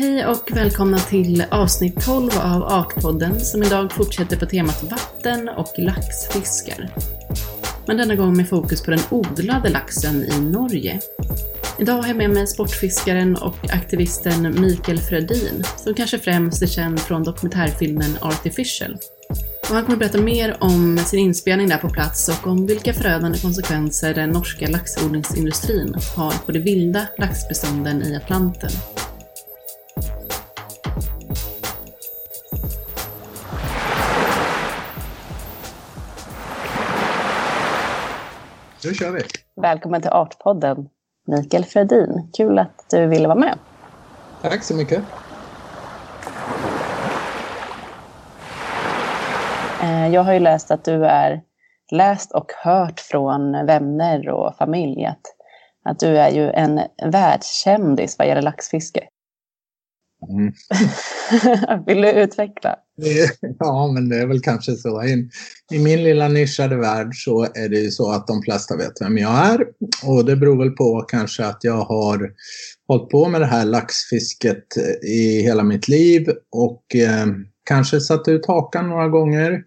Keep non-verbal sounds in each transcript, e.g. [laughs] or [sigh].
Hej och välkomna till avsnitt 12 av Artpodden som idag fortsätter på temat vatten och laxfiskar. Men denna gång med fokus på den odlade laxen i Norge. Idag har jag med mig sportfiskaren och aktivisten Mikael Frödin som kanske främst är känd från dokumentärfilmen Artificial. Och han kommer berätta mer om sin inspelning där på plats och om vilka förödande konsekvenser den norska laxodlingsindustrin har på de vilda laxbestånden i Atlanten. Då kör vi. Välkommen till Artpodden, Mikael Fredin. Kul att du ville vara med. Tack så mycket. Eh, jag har ju läst att du är läst och hört från vänner och familj att, att du är ju en världskändis vad gäller laxfiske. Mm. [laughs] Vill du utveckla? [laughs] Ja, men det är väl kanske så. I, I, min lilla nischade värld så är det ju så att de flesta vet vem jag är. Och det beror väl på kanske att jag har hållit på med det här laxfisket i hela mitt liv och eh, kanske satt ut hakan några gånger.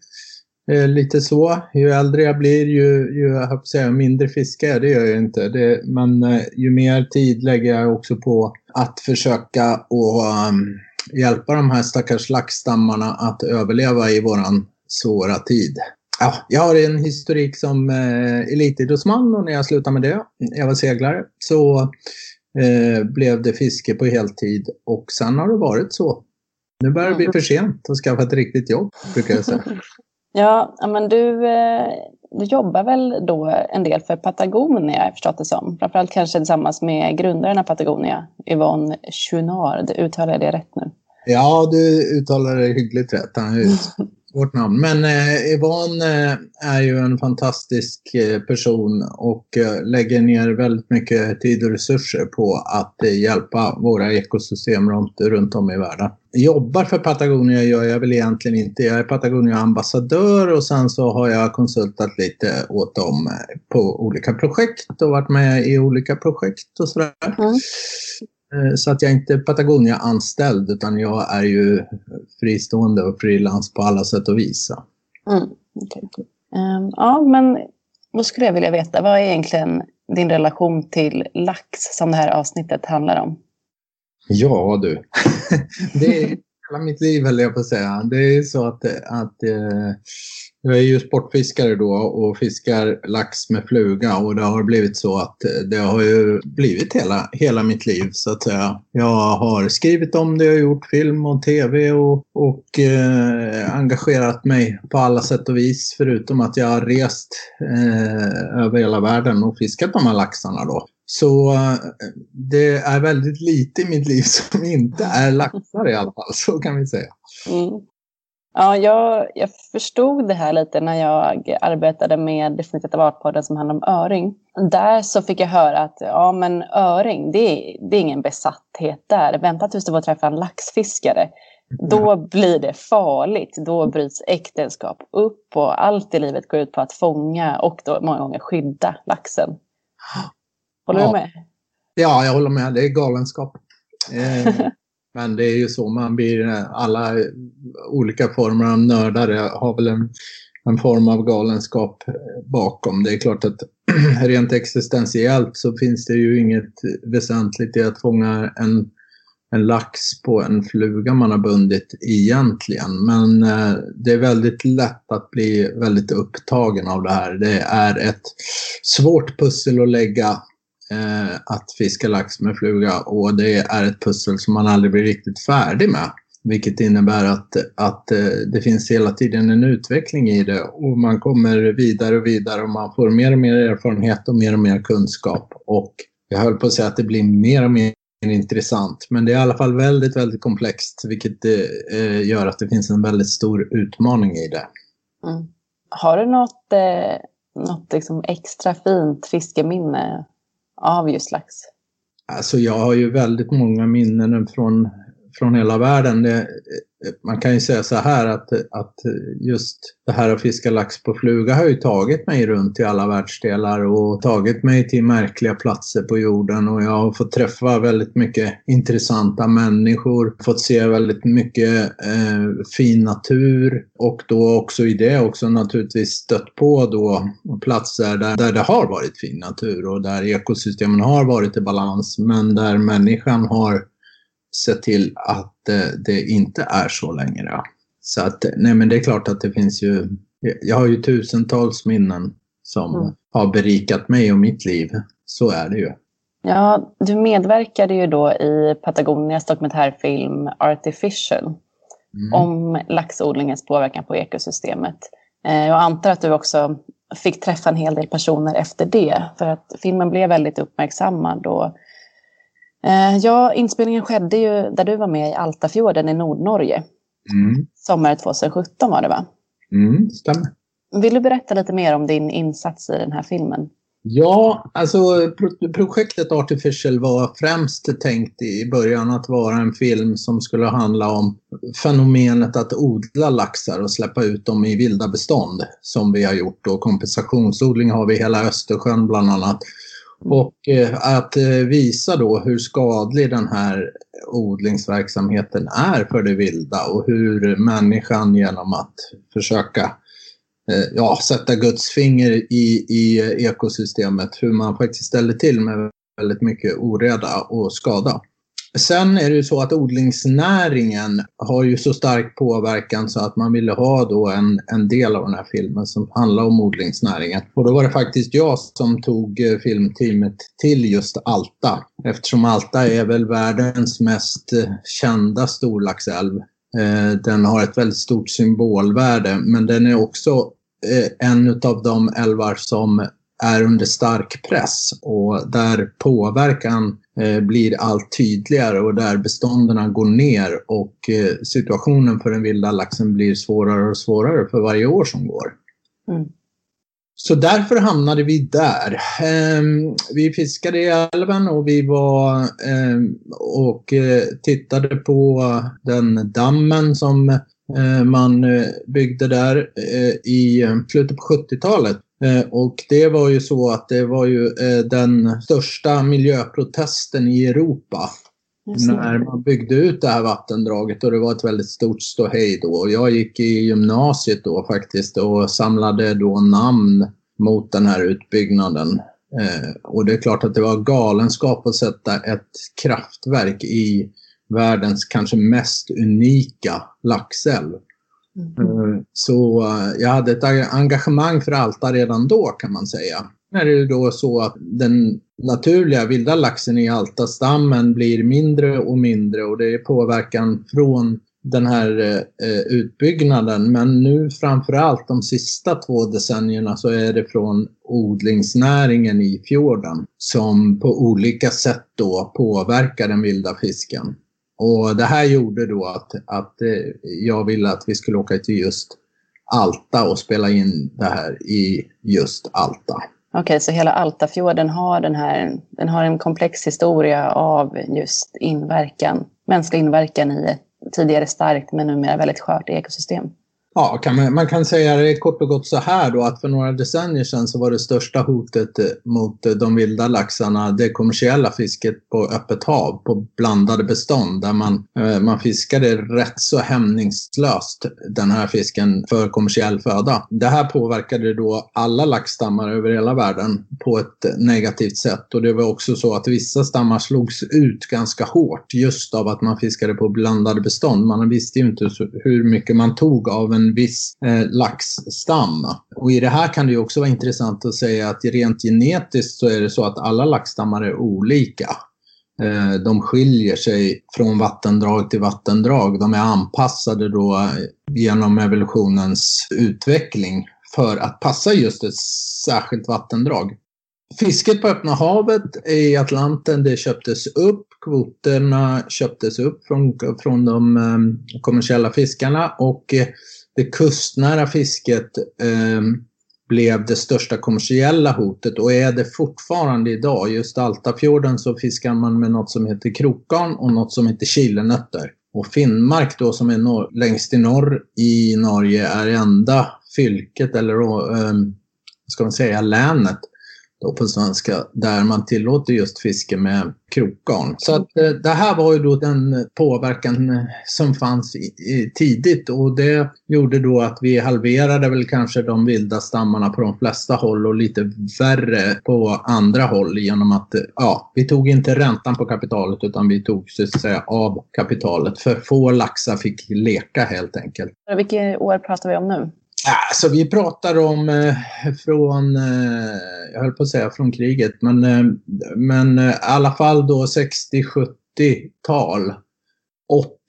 Eh, lite så. Ju äldre jag blir ju, ju jag säga, mindre fiskar jag. Det gör jag inte. Det, men eh, ju mer tid lägger jag också på att försöka och um, hjälpa de här stackars laxstammarna att överleva i våran svåra tid. Ja, jag har en historik som eh, elitidrottsman och när jag slutade med det, jag var seglare, så eh, blev det fiske på heltid och sen har det varit så. Nu börjar det bli för sent att skaffa ett riktigt jobb, brukar jag säga. [laughs] Ja, men du, eh, du jobbar väl då en del för Patagonia, jag förstått det som. Framförallt kanske tillsammans med grundaren av Patagonia, Yvonne Chouinard. Uttalar jag det rätt nu? Ja, du uttalar det hyggligt rätt. Han är [laughs] Vårt namn. Men eh, Yvonne eh, är ju en fantastisk eh, person och eh, lägger ner väldigt mycket tid och resurser på att hjälpa våra ekosystem runt, runt om i världen. Jobbar för Patagonia gör jag väl egentligen inte. Jag är Patagonia-ambassadör och sen så har jag konsultat lite åt dem på olika projekt och varit med i olika projekt och sådär. Mm. Eh, så att jag inte är Patagonia-anställd utan jag är ju fristående och frilans på alla sätt och vis. Mm, okay. um, ja, men då skulle jag vilja veta, vad är egentligen din relation till lax som det här avsnittet handlar om? Ja du, [laughs] det är hela mitt liv höll jag på att säga. Det är så att, att eh, jag är ju sportfiskare då och fiskar lax med fluga och det har blivit så att eh, det har ju blivit hela, hela mitt liv så att säga. Jag har skrivit om det, jag har gjort film och tv och, och eh, engagerat mig på alla sätt och vis förutom att jag har rest eh, över hela världen och fiskat de här laxarna då. Så eh, det är väldigt lite i mitt liv som inte är laxar i alla fall, så kan vi säga. Mm. Ja, jag, jag förstod det här lite när jag arbetade med Definitivt Artpodden som handlar om öring. Där så fick jag höra att ja, men öring, det är, det är ingen besatthet där. Vänta tills du får träffa en laxfiskare. Då blir det farligt. Då bryts äktenskap upp och allt i livet går ut på att fånga och då många gånger skydda laxen. Håller ja. du med? Ja, jag håller med. Det är galenskap. [laughs] Eh, men det är ju så man blir, alla olika former av nördar har väl en, en form av galenskap bakom. Det är klart att [clears throat] rent existentiellt så finns det ju inget väsentligt i att fånga en, en lax på en fluga man har bundit egentligen. Men eh, det är väldigt lätt att bli väldigt upptagen av det här. Det är ett svårt pussel att lägga eh, att fiska lax med fluga och det är ett pussel som man aldrig blir riktigt färdig med. Vilket innebär att, att eh, det finns hela tiden en utveckling i det och man kommer vidare och vidare och man får mer och mer erfarenhet och mer och mer kunskap. Och jag höll på att säga att det blir mer och mer intressant. Men det är i alla fall väldigt, väldigt komplext vilket eh, eh gör att det finns en väldigt stor utmaning i det. Mm. Har du något, eh, något liksom extra fint fiskeminne av just lax? Alltså jag har ju väldigt många minnen från, från hela världen. Det, Eh, man kan ju säga så här att, att just det här att fiska lax på fluga har ju tagit mig runt i alla världsdelar och tagit mig till märkliga platser på jorden. Och jag har fått träffa väldigt mycket intressanta människor, fått se väldigt mycket eh, fin natur och då också i det också naturligtvis stött på då platser där, där det har varit fin natur och där ekosystemen har varit i balans men där människan har sett till att det inte är så längre. Så att, nej men det är klart att det finns ju, jag har ju tusentals minnen som mm. har berikat mig och mitt liv. Så är det ju. Ja, du medverkade ju då i Patagonias dokumentärfilm Artificial mm. om laxodlingens påverkan på ekosystemet. Eh, jag antar att du också fick träffa en hel del personer efter det, för att filmen blev väldigt uppmärksammad och Eh, ja, inspelningen skedde ju där du var med i Altafjorden i Nordnorge. Mm. Sommaren 2017 var det va? Mm, stämmer. Vill du berätta lite mer om din insats i den här filmen? Ja, alltså projektet Artificial var främst tänkt i början att vara en film som skulle handla om fenomenet att odla laxar och släppa ut dem i vilda bestånd som vi har gjort. Och kompensationsodling har vi i hela Östersjön bland annat. Och eh, att eh, visa då hur skadlig den här odlingsverksamheten är för det vilda och hur människan genom att försöka eh, ja, sätta Guds finger i, i ekosystemet, hur man faktiskt ställer till med väldigt mycket oreda och skada. Sen är det ju så att odlingsnäringen har ju så stark påverkan så att man ville ha då en, en del av den här filmen som handlar om odlingsnäringen. Och då var det faktiskt jag som tog eh, filmteamet till just Alta. Eftersom Alta är väl världens mest eh, kända storlaxälv. Eh, den har ett väldigt stort symbolvärde men den är också en av de älvar som är under stark press och där påverkan blir allt tydligare och där bestånden går ner och eh, situationen för den vilda laxen blir svårare och svårare för varje år som går. Mm. Så därför hamnade vi där. Ehm, vi fiskade i älven och vi var ehm, och eh, tittade på den dammen som man byggde där i slutet på 70-talet. Eh, och det var ju så att det var ju eh, den största miljöprotesten i Europa när man byggde ut det här vattendraget och det var ett väldigt stort ståhej då. Jag gick i gymnasiet då faktiskt och samlade då namn mot den här utbyggnaden. Eh, och det är klart att det var galenskap att sätta ett kraftverk i världens kanske mest unika laxälv. Mm. Eh, så eh, jag hade ett engagemang för Alta redan då kan man säga. Är det då så att den naturliga vilda laxen i Alta-stammen blir mindre och mindre och det är påverkan från den här eh, eh, utbyggnaden. Men nu framförallt de sista två decennierna så är det från odlingsnäringen i fjorden som på olika sätt då påverkar den vilda fisken. Och det här gjorde då att, att eh, jag ville att vi skulle åka till just Alta och spela in det här i just Alta. Okej, okay, så hela Altafjorden har, den här, den har en komplex historia av just inverkan, mänsklig inverkan i ett tidigare starkt men numera väldigt skört ekosystem. Ja, kan man, man, kan säga det kort och gott så här då att för några decennier sedan så var det största hotet eh, mot eh, de vilda laxarna det kommersiella fisket på öppet hav på blandade bestånd där man, eh, man fiskade rätt så hämningslöst den här fisken för kommersiell föda. Det här påverkade då alla laxstammar över hela världen på ett negativt sätt och det var också så att vissa stammar slogs ut ganska hårt just av att man fiskade på blandade bestånd. Man visste ju inte hur mycket man tog av en en viss eh, laxstam. Och i det här kan det ju också vara intressant att säga att rent genetiskt så är det så att alla laxstammar är olika. Eh, de skiljer sig från vattendrag till vattendrag. De är anpassade då eh, genom evolutionens utveckling för att passa just ett särskilt vattendrag. Fisket på öppna havet i Atlanten det köptes upp. Kvoterna köptes upp från, från de eh, kommersiella fiskarna och eh, det kustnära fisket eh, blev det största kommersiella hotet och är det fortfarande idag. Just Altafjorden så fiskar man med något som heter krokgarn och något som heter chilenötter. Och Finnmark då som är norr, längst i norr i Norge är enda fylket eller um, ska man säga länet då på svenska, där man tillåter just fiske med krokgarn. Så att eh, det här var ju då den påverkan eh, som fanns i, i, tidigt och det gjorde då att vi halverade väl kanske de vilda stammarna på de flesta håll och lite värre på andra håll genom att eh, ja, vi tog inte räntan på kapitalet utan vi tog så att säga av kapitalet. För få laxar fick leka helt enkelt. Vilket år pratar vi om nu? Alltså vi pratar om eh, från, eh, jag höll på att säga från kriget, men, eh, men eh, i alla fall då 60-70-tal,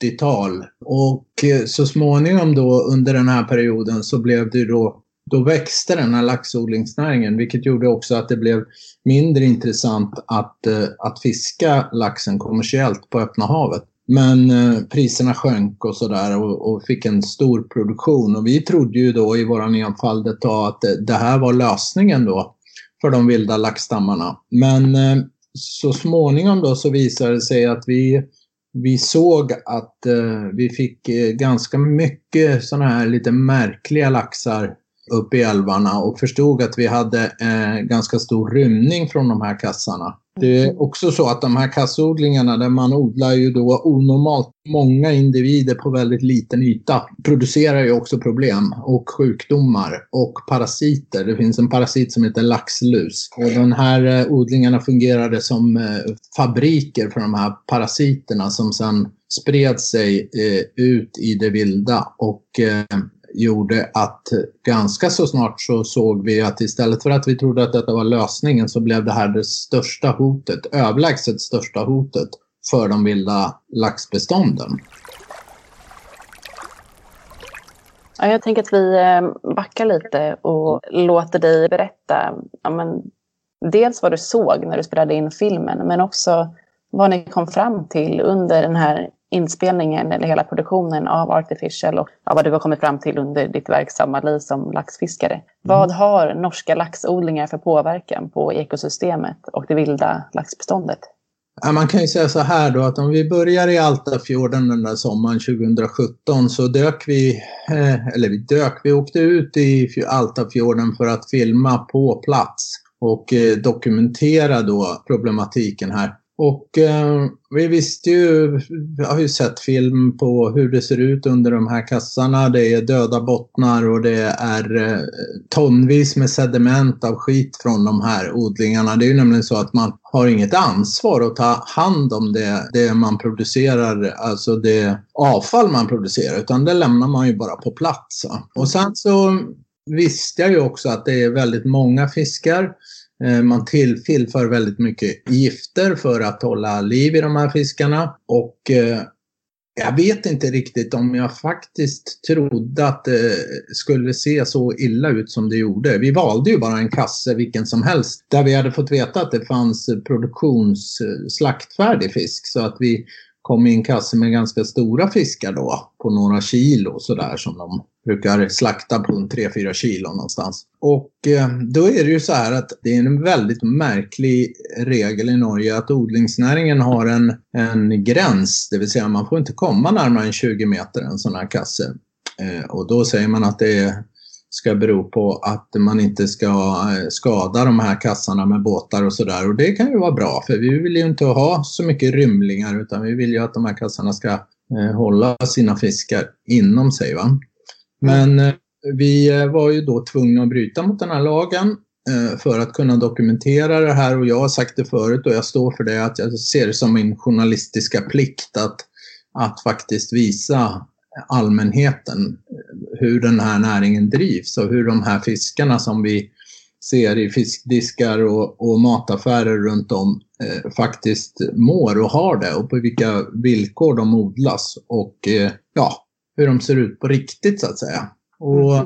80-tal. Och eh, så småningom då under den här perioden så blev det då, då växte den här laxodlingsnäringen, vilket gjorde också att det blev mindre intressant att, eh, att fiska laxen kommersiellt på öppna havet. Men eh, priserna sjönk och sådär och, och, fick en stor produktion. Och vi trodde ju då i våran enfald ett tag att det, det, här var lösningen då för de vilda laxstammarna. Men eh, så småningom då så visade det sig att vi, vi såg att eh, vi fick eh, ganska mycket sådana här lite märkliga laxar upp i älvarna och förstod att vi hade eh, ganska stor rymning från de här kassarna. Det är också så att de här kassodlingarna där man odlar ju då onormalt många individer på väldigt liten yta producerar ju också problem och sjukdomar och parasiter. Det finns en parasit som heter laxlus och de här eh, odlingarna fungerade som eh, fabriker för de här parasiterna som sen spred sig eh, ut i det vilda och gjorde att ganska så snart så såg vi att istället för att vi trodde att detta var lösningen så blev det här det största hotet, överlägset största hotet för de vilda laxbestånden. Ja, jag tänker att vi eh, backar lite och låter dig berätta ja, men, dels vad du såg när du spelade in filmen men också vad ni kom fram till under den här inspelningen eller hela produktionen av Artificial och ja, vad du har kommit fram till under ditt verksamma liv som laxfiskare. Mm. Vad har norska laxodlingar för påverkan på ekosystemet och det vilda laxbeståndet? Ja, man kan ju säga så här då att om vi börjar i Altafjorden den där sommaren 2017 så dök vi, eh, eller vi dök, vi åkte ut i Altafjorden för att filma på plats och eh, dokumentera då problematiken här. Och eh, vi visste ju, vi har ju sett film på hur det ser ut under de här kassarna. Det är döda bottnar och det är eh, tonvis med sediment av skit från de här odlingarna. Det är ju nämligen så att man har inget ansvar att ta hand om det, det man producerar, alltså det avfall man producerar, utan det lämnar man ju bara på plats. Och sen så visste jag ju också att det är väldigt många fiskar Eh, man man tillför väldigt mycket gifter för att hålla liv i de här fiskarna. Och eh, jag vet inte riktigt om jag faktiskt trodde att det skulle se så illa ut som det gjorde. Vi valde ju bara en kasse, vilken som helst, där vi hade fått veta att det fanns produktionsslaktfärdig fisk. Så att vi kom i en kasse med ganska stora fiskar då, på några kilo sådär som de brukar slakta på en 3-4 kilo någonstans. Och eh, då är det ju så här att det är en väldigt märklig regel i Norge att odlingsnäringen har en, en gräns, det vill säga man får inte komma närmare än 20 meter en sån här kasse. Eh, och då säger man att det är ska bero på att man inte ska eh, skada de här kassarna med båtar och sådär. Och det kan ju vara bra för vi vill ju inte ha så mycket rymlingar utan vi vill ju att de här kassarna ska eh, hålla sina fiskar inom sig. Va? Men eh, vi eh, var ju då tvungna att bryta mot den här lagen eh, för att kunna dokumentera det här. Och jag har sagt det förut och jag står för det att jag ser det som min journalistiska plikt att, att faktiskt visa allmänheten eh, hur den här näringen drivs och hur de här fiskarna som vi ser i fiskdiskar och, och mataffärer runt om eh, faktiskt mår och har det och på vilka villkor de odlas. Och eh, ja, hur de ser ut på riktigt så att säga. Och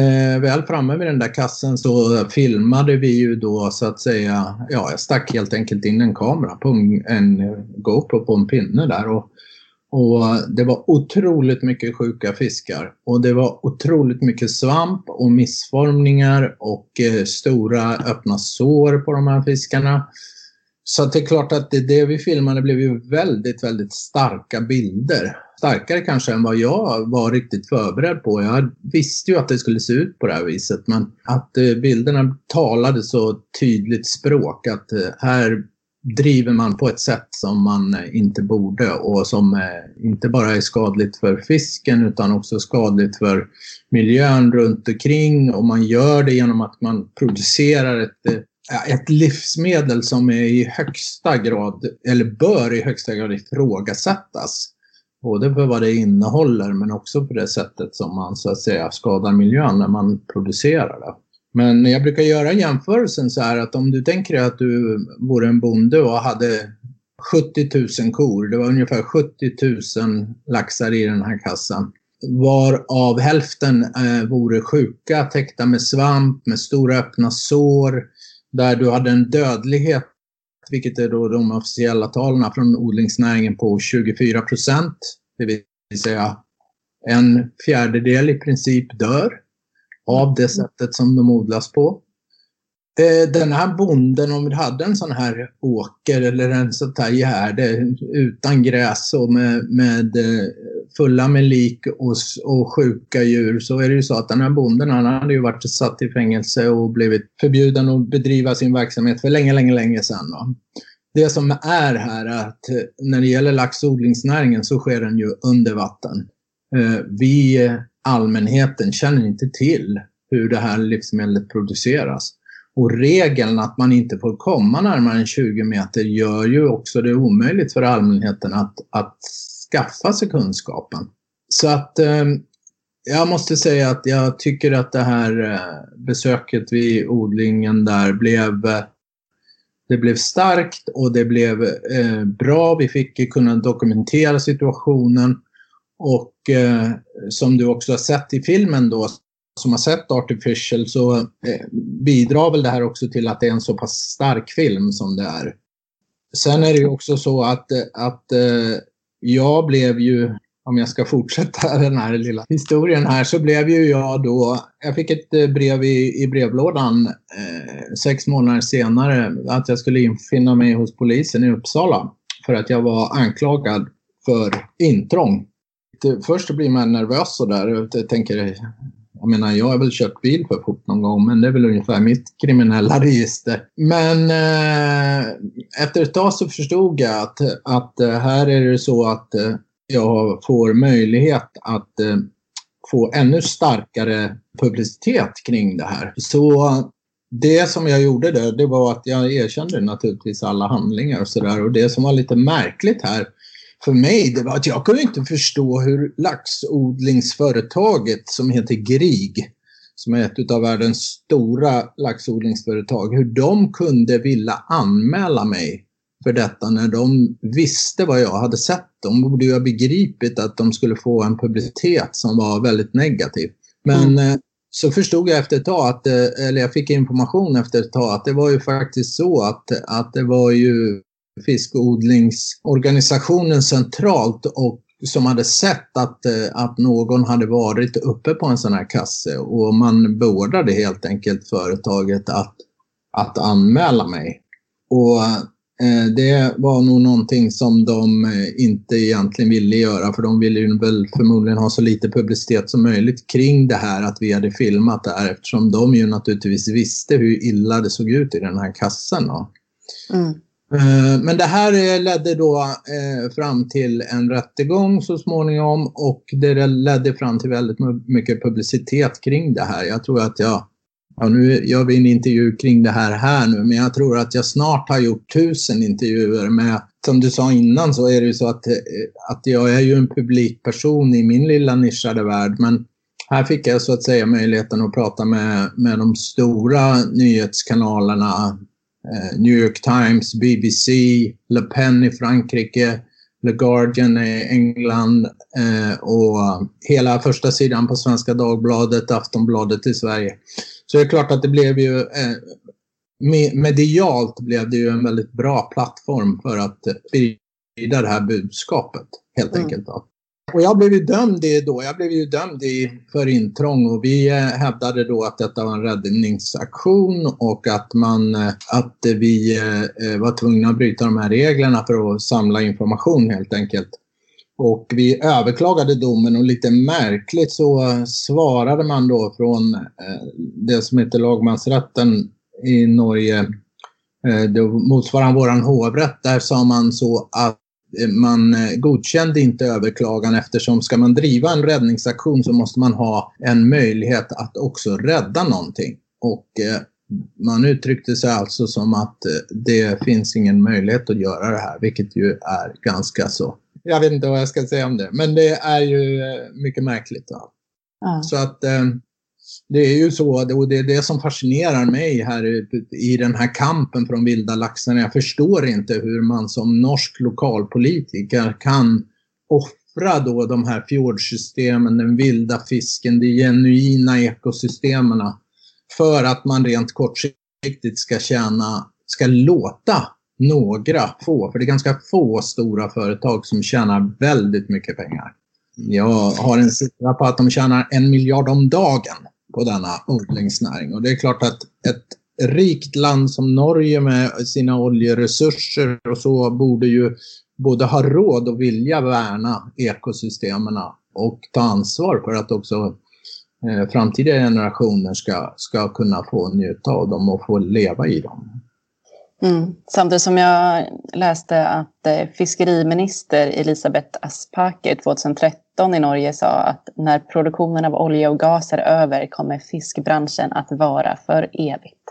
eh, väl framme vid den där kassen så filmade vi ju då så att säga, ja jag stack helt enkelt in en kamera på en, en GoPro på en pinne där och och det var otroligt mycket sjuka fiskar och det var otroligt mycket svamp och missformningar och eh, stora öppna sår på de här fiskarna. Så det är klart att det, det vi filmade blev ju väldigt, väldigt starka bilder starkare kanske än vad jag var riktigt förberedd på. Jag visste ju att det skulle se ut på det här viset men att eh, bilderna talade så tydligt språk att eh, här driver man på ett sätt som man eh, inte borde och som inte bara är skadligt för fisken utan också skadligt för miljön runt omkring och man gör det genom att man producerar ett ett livsmedel som är i högsta grad, eller bör i högsta grad ifrågasättas. Både för vad det innehåller men också på det sättet som man så att säga skadar miljön när man producerar det. Men jag brukar göra jämförelsen så här att om du tänker dig att du vore en bonde och hade 70 000 kor, det var ungefär 70 000 laxar i den här kassan. Varav hälften eh, vore sjuka, täckta med svamp, med stora öppna sår, där du hade en dödlighet, vilket är då de officiella talen från odlingsnäringen på 24 procent. Det vill säga en fjärdedel i princip dör av det sättet som de odlas på. Eh, den här bonden, om vi hade en sån här åker eller en sån här gärde utan gräs och med, med eh, fulla med lik och, och sjuka djur så är det ju så att den här bonden han hade ju varit satt i fängelse och blivit förbjuden att bedriva sin verksamhet för länge, länge, länge sedan. Då. Det som är här är att eh, när det gäller laxodlingsnäringen så sker den ju under vatten. Eh, vi, allmänheten, känner inte till hur det här livsmedlet produceras. Och regeln att man inte får komma närmare än 20 meter gör ju också det omöjligt för allmänheten att, att skaffa sig kunskapen. Så att eh, jag måste säga att jag tycker att det här eh, besöket vid odlingen där blev eh, det blev starkt och det blev eh, bra. Vi fick kunna dokumentera situationen och eh, som du också har sett i filmen då som har sett Artificial så eh, bidrar väl det här också till att det är en så pass stark film som det är. Sen är det ju också så att, eh, att eh, jag blev ju, om jag ska fortsätta [laughs] den här lilla historien här, så blev ju jag då, jag fick ett eh, brev i, i brevlådan eh, sex månader senare att jag skulle infinna mig hos polisen i Uppsala för att jag var anklagad för intrång. Först blir man nervös sådär och tänker jag menar, jag har väl kört bil för fort någon gång, men det är väl ungefär mitt kriminella [laughs] register. Men eh, efter ett tag så förstod jag att, att eh, här är det så att eh, jag får möjlighet att eh, få ännu starkare publicitet kring det här. Så det som jag gjorde där, det var att jag erkände naturligtvis alla handlingar och sådär. Och det som var lite märkligt här för mig det var att jag kunde inte förstå hur laxodlingsföretaget som heter GRIG, som är ett av världens stora laxodlingsföretag, hur de kunde vilja anmäla mig för detta när de visste vad jag hade sett. De borde ju ha begripit att de skulle få en publicitet som var väldigt negativ. Men mm. Eh, så förstod jag efter ett tag, att, eh, eller jag fick information efter ett tag, att det var ju faktiskt så att, att det var ju fiskodlingsorganisationen centralt och som hade sett att, eh, att någon hade varit uppe på en sån här kasse och man beordrade helt enkelt företaget att, att anmäla mig. Och eh, det var nog någonting som de eh, inte egentligen ville göra för de ville ju väl förmodligen ha så lite publicitet som möjligt kring det här att vi hade filmat det här eftersom de ju naturligtvis visste hur illa det såg ut i den här kassen. Mm. Eh, men det här ledde då eh, fram till en rättegång så småningom och det ledde fram till väldigt mycket publicitet kring det här. Jag tror att jag, ja nu gör vi en intervju kring det här här nu, men jag tror att jag snart har gjort tusen intervjuer med, som du sa innan så är det ju så att, eh, att jag är ju en publikperson i min lilla nischade värld, men här fick jag så att säga möjligheten att prata med, med de stora nyhetskanalerna New York Times, BBC, Le Pen i Frankrike, Le Guardian i England eh, och hela första sidan på Svenska Dagbladet, Aftonbladet i Sverige. Så det är klart att det blev ju eh, medialt blev det ju en väldigt bra plattform för att sprida det här budskapet helt mm. enkelt. Då. Och jag blev ju dömd i, då, jag blev ju dömd i, för intrång och vi eh, hävdade då att detta var en räddningsaktion och att, man, eh, att vi eh, eh, var tvungna att bryta de här reglerna för att samla information helt enkelt. Och vi överklagade domen och lite märkligt så svarade man då från eh, det som heter lagmansrätten i Norge. Eh, det motsvarar våran hovrätt. Där sa man så att man godkände inte överklagan eftersom ska man driva en räddningsaktion så måste man ha en möjlighet att också rädda någonting. Och man uttryckte sig alltså som att det finns ingen möjlighet att göra det här, vilket ju är ganska så jag vet inte vad jag ska säga om det. Men det är ju eh, mycket märkligt. Ja. Så att eh, det är ju så, och det är det som fascinerar mig här i den här kampen för de vilda laxarna. Jag förstår inte hur man som norsk lokalpolitiker kan offra då de här fjordsystemen, den vilda fisken, de genuina ekosystemen för att man rent kortsiktigt ska tjäna, ska låta några få, för det är ganska få stora företag som tjänar väldigt mycket pengar. Jag har en siffra på att de tjänar en miljard om dagen på denna odlingsnäring. Och det är klart att ett rikt land som Norge med sina oljeresurser och så borde ju både ha råd och vilja värna ekosystemen och ta ansvar för att också eh, framtida generationer ska, ska kunna få njuta av dem och få leva i dem. Mm. Samtidigt som jag läste att eh, fiskeriminister Elisabeth Aspaker 2013 i Norge sa att när produktionen av olja och gas är över kommer fiskbranschen att vara för evigt.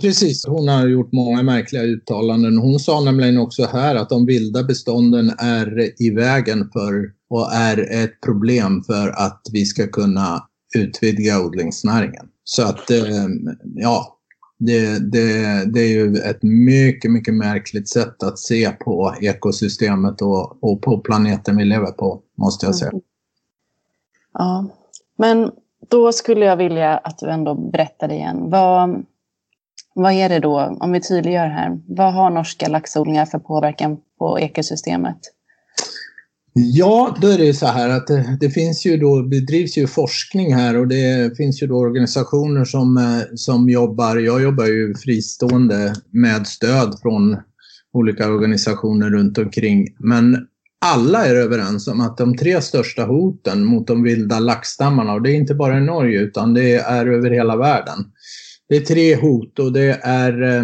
Precis, hon har gjort många märkliga uttalanden. Hon sa nämligen också här att de vilda bestånden är i vägen för och är ett problem för att vi ska kunna utvidga odlingsnäringen. Så att, eh, ja, det, det, det är ju ett mycket, mycket märkligt sätt att se på ekosystemet och, och på planeten vi lever på, måste jag säga. Mm. Ja, men då skulle jag vilja att du ändå berättar igen. Vad, vad är det då, om vi tydliggör här, vad har norska laxodlingar för påverkan på ekosystemet? Ja, då är det så här att det, det, finns ju då, bedrivs ju forskning här och det finns ju då organisationer som, som jobbar, jag jobbar ju fristående med stöd från olika organisationer runt omkring. Men alla är överens om att de tre största hoten mot de vilda laxstammarna, och det är inte bara i Norge utan det är över hela världen. Det är tre hot och det är eh,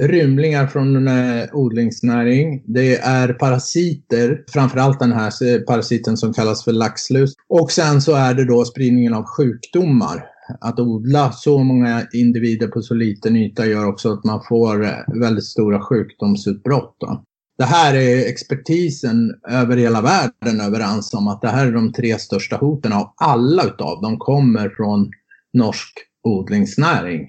rymlingar från eh, odlingsnäring. Det är parasiter, framförallt den här eh, parasiten som kallas för laxlus. Och sen så är det då spridningen av sjukdomar. Att odla så många individer på så liten yta gör också att man får väldigt stora sjukdomsutbrott. Då. Det här är expertisen över hela världen överens om att det här är de tre största hoten och alla utav dem kommer från norsk odlingsnäring.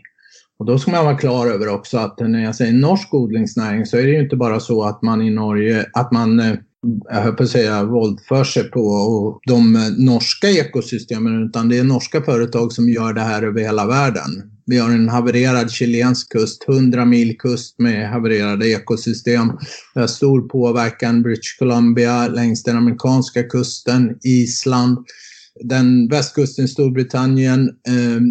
Och då ska man vara klar över också att när jag säger norsk odlingsnäring så är det ju inte bara så att man i Norge, att man eh, jag höll på att säga våldför sig på de norska ekosystemen utan det är norska företag som gör det här över hela världen. Vi har en havererad chilensk kust, 100 mil kust med havererade ekosystem. Vi har stor påverkan British Columbia längs den amerikanska kusten, Island, den västkusten i Storbritannien, eh,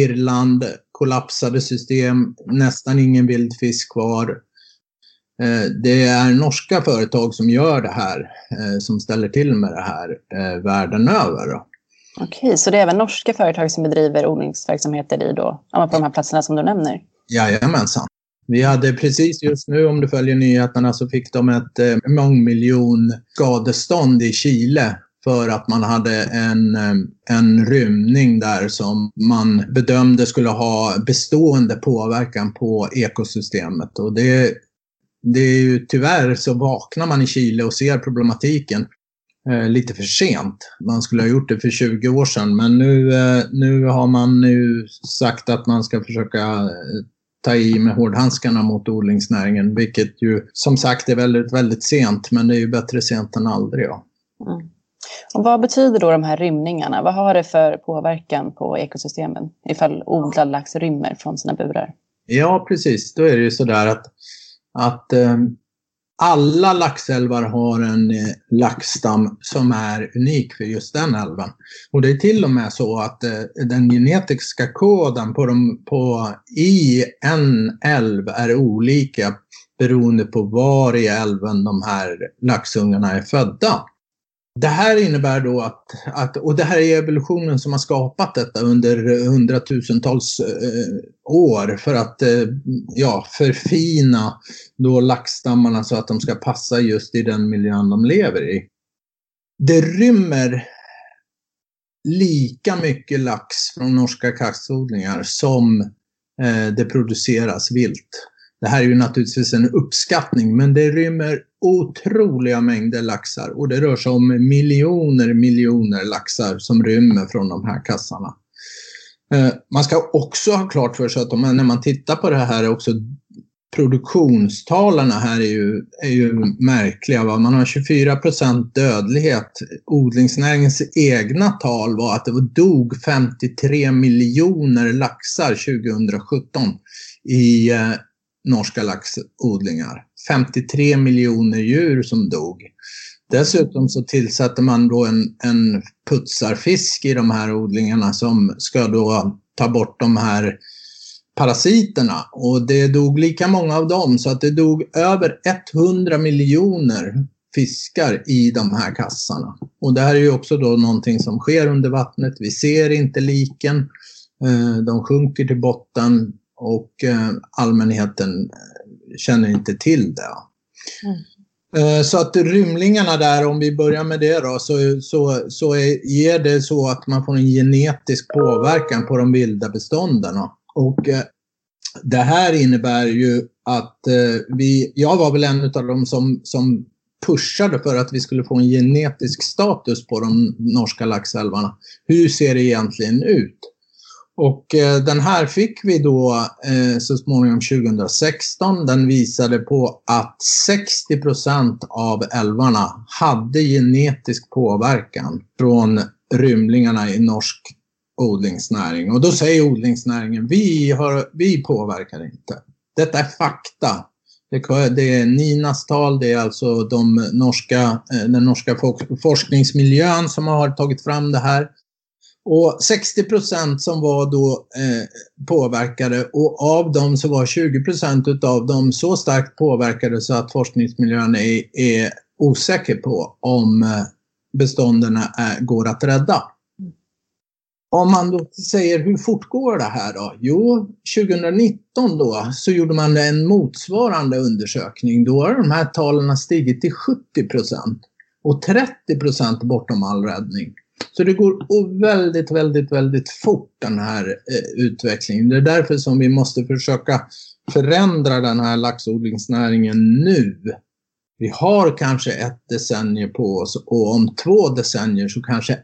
Irland, kollapsade system, nästan ingen vildfisk kvar. Eh, det är norska företag som gör det här, eh, som ställer till med det här eh, världen över. Okej, så det är även norska företag som bedriver odlingsverksamheter i då, på de här platserna som du nämner? Jajamensan. Vi hade precis just nu, om du följer nyheterna, så fick de ett eh, mångmiljon skadestånd i Chile för att man hade en, eh, en rymning där som man bedömde skulle ha bestående påverkan på ekosystemet. Och det, det är ju tyvärr så vaknar man i Chile och ser problematiken lite för sent. Man skulle ha gjort det för 20 år sedan men nu, eh, nu har man nu sagt att man ska försöka eh, ta i med hårdhandskarna mot odlingsnäringen, vilket ju som sagt är väldigt, väldigt sent, men det är ju bättre sent än aldrig. Ja. Mm. Och vad betyder då de här rymningarna? Vad har det för påverkan på ekosystemen ifall odlad lax rymmer från sina burar? Ja, precis. Då är det ju sådär att, att eh, alla laxälvar har en eh, laxstam som är unik för just den älven. Och det är till och med så att eh, den genetiska koden på de, på, i en älv är olika beroende på var i älven de här laxungarna är födda det här innebär då att, att, och det här är evolutionen som har skapat detta under hundratusentals eh, år för att eh, ja, förfina då laxstammarna så att de ska passa just i den miljön de lever i. Det rymmer lika mycket lax från norska kaxodlingar som eh, det produceras vilt. Det här är ju naturligtvis en uppskattning, men det rymmer otroliga mängder laxar och det rör sig om miljoner, miljoner laxar som rymmer från de här kassarna. Eh, man ska också ha klart för sig att när man tittar på det här också produktionstalen här är ju, är ju märkliga. Va? Man har 24 procent dödlighet. Odlingsnäringens egna tal var att det dog 53 miljoner laxar 2017 i eh, norska laxodlingar. 53 miljoner djur som dog. Dessutom så tillsatte man då en, en putsarfisk i de här odlingarna som ska då ta bort de här parasiterna. Och det dog lika många av dem så att det dog över 100 miljoner fiskar i de här kassarna. Och det här är ju också då någonting som sker under vattnet. Vi ser inte liken. Eh, de sjunker till botten och eh, allmänheten känner inte till det. Mm. Så att rymlingarna där, om vi börjar med det då, så, så, så är, ger det så att man får en genetisk påverkan på de vilda bestånden. Och eh, det här innebär ju att eh, vi, jag var väl en av dem som, som pushade för att vi skulle få en genetisk status på de norska laxälvarna. Hur ser det egentligen ut? Och eh, den här fick vi då eh, så småningom 2016. Den visade på att 60% av älvarna hade genetisk påverkan från rymlingarna i norsk odlingsnäring. Och då säger odlingsnäringen, vi, har, vi påverkar inte. Detta är fakta. Det är Ninas tal, det är alltså de norska, eh, den norska forskningsmiljön som har tagit fram det här. Och 60 procent som var då eh, påverkade och av dem så var 20 procent utav dem så starkt påverkade så att forskningsmiljön är, är osäker på om eh, bestånden är, går att rädda. Om man då säger hur fortgår det här då? Jo, 2019 då så gjorde man en motsvarande undersökning. Då har de här talen stigit till 70 procent och 30 procent bortom all räddning. Så det går väldigt, väldigt, väldigt fort den här eh, utvecklingen. Det är därför som vi måste försöka förändra den här laxodlingsnäringen nu. Vi har kanske ett decennium på oss och om två decennier så kanske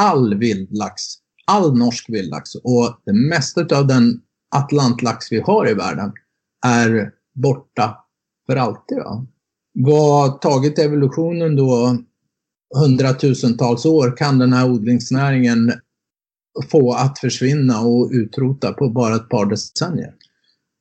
all vildlax, all norsk vildlax och det mesta av den atlantlax vi har i världen är borta för alltid. Va? Vad tagit evolutionen då hundratusentals år kan den här odlingsnäringen få att försvinna och utrota på bara ett par decennier.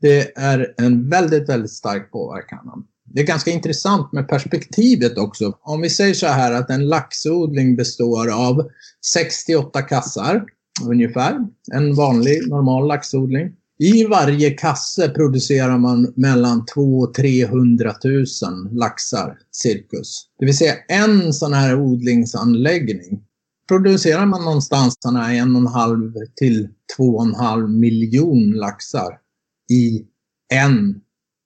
Det är en väldigt, väldigt stark påverkan. Det är ganska intressant med perspektivet också. Om vi säger så här att en laxodling består av 68 kassar ungefär. En vanlig normal laxodling. I varje kasse producerar man mellan 200 och 300 000 laxar cirkus. Det vill säga en sån här odlingsanläggning producerar man någonstans såna en och en halv till två och en halv miljon laxar i en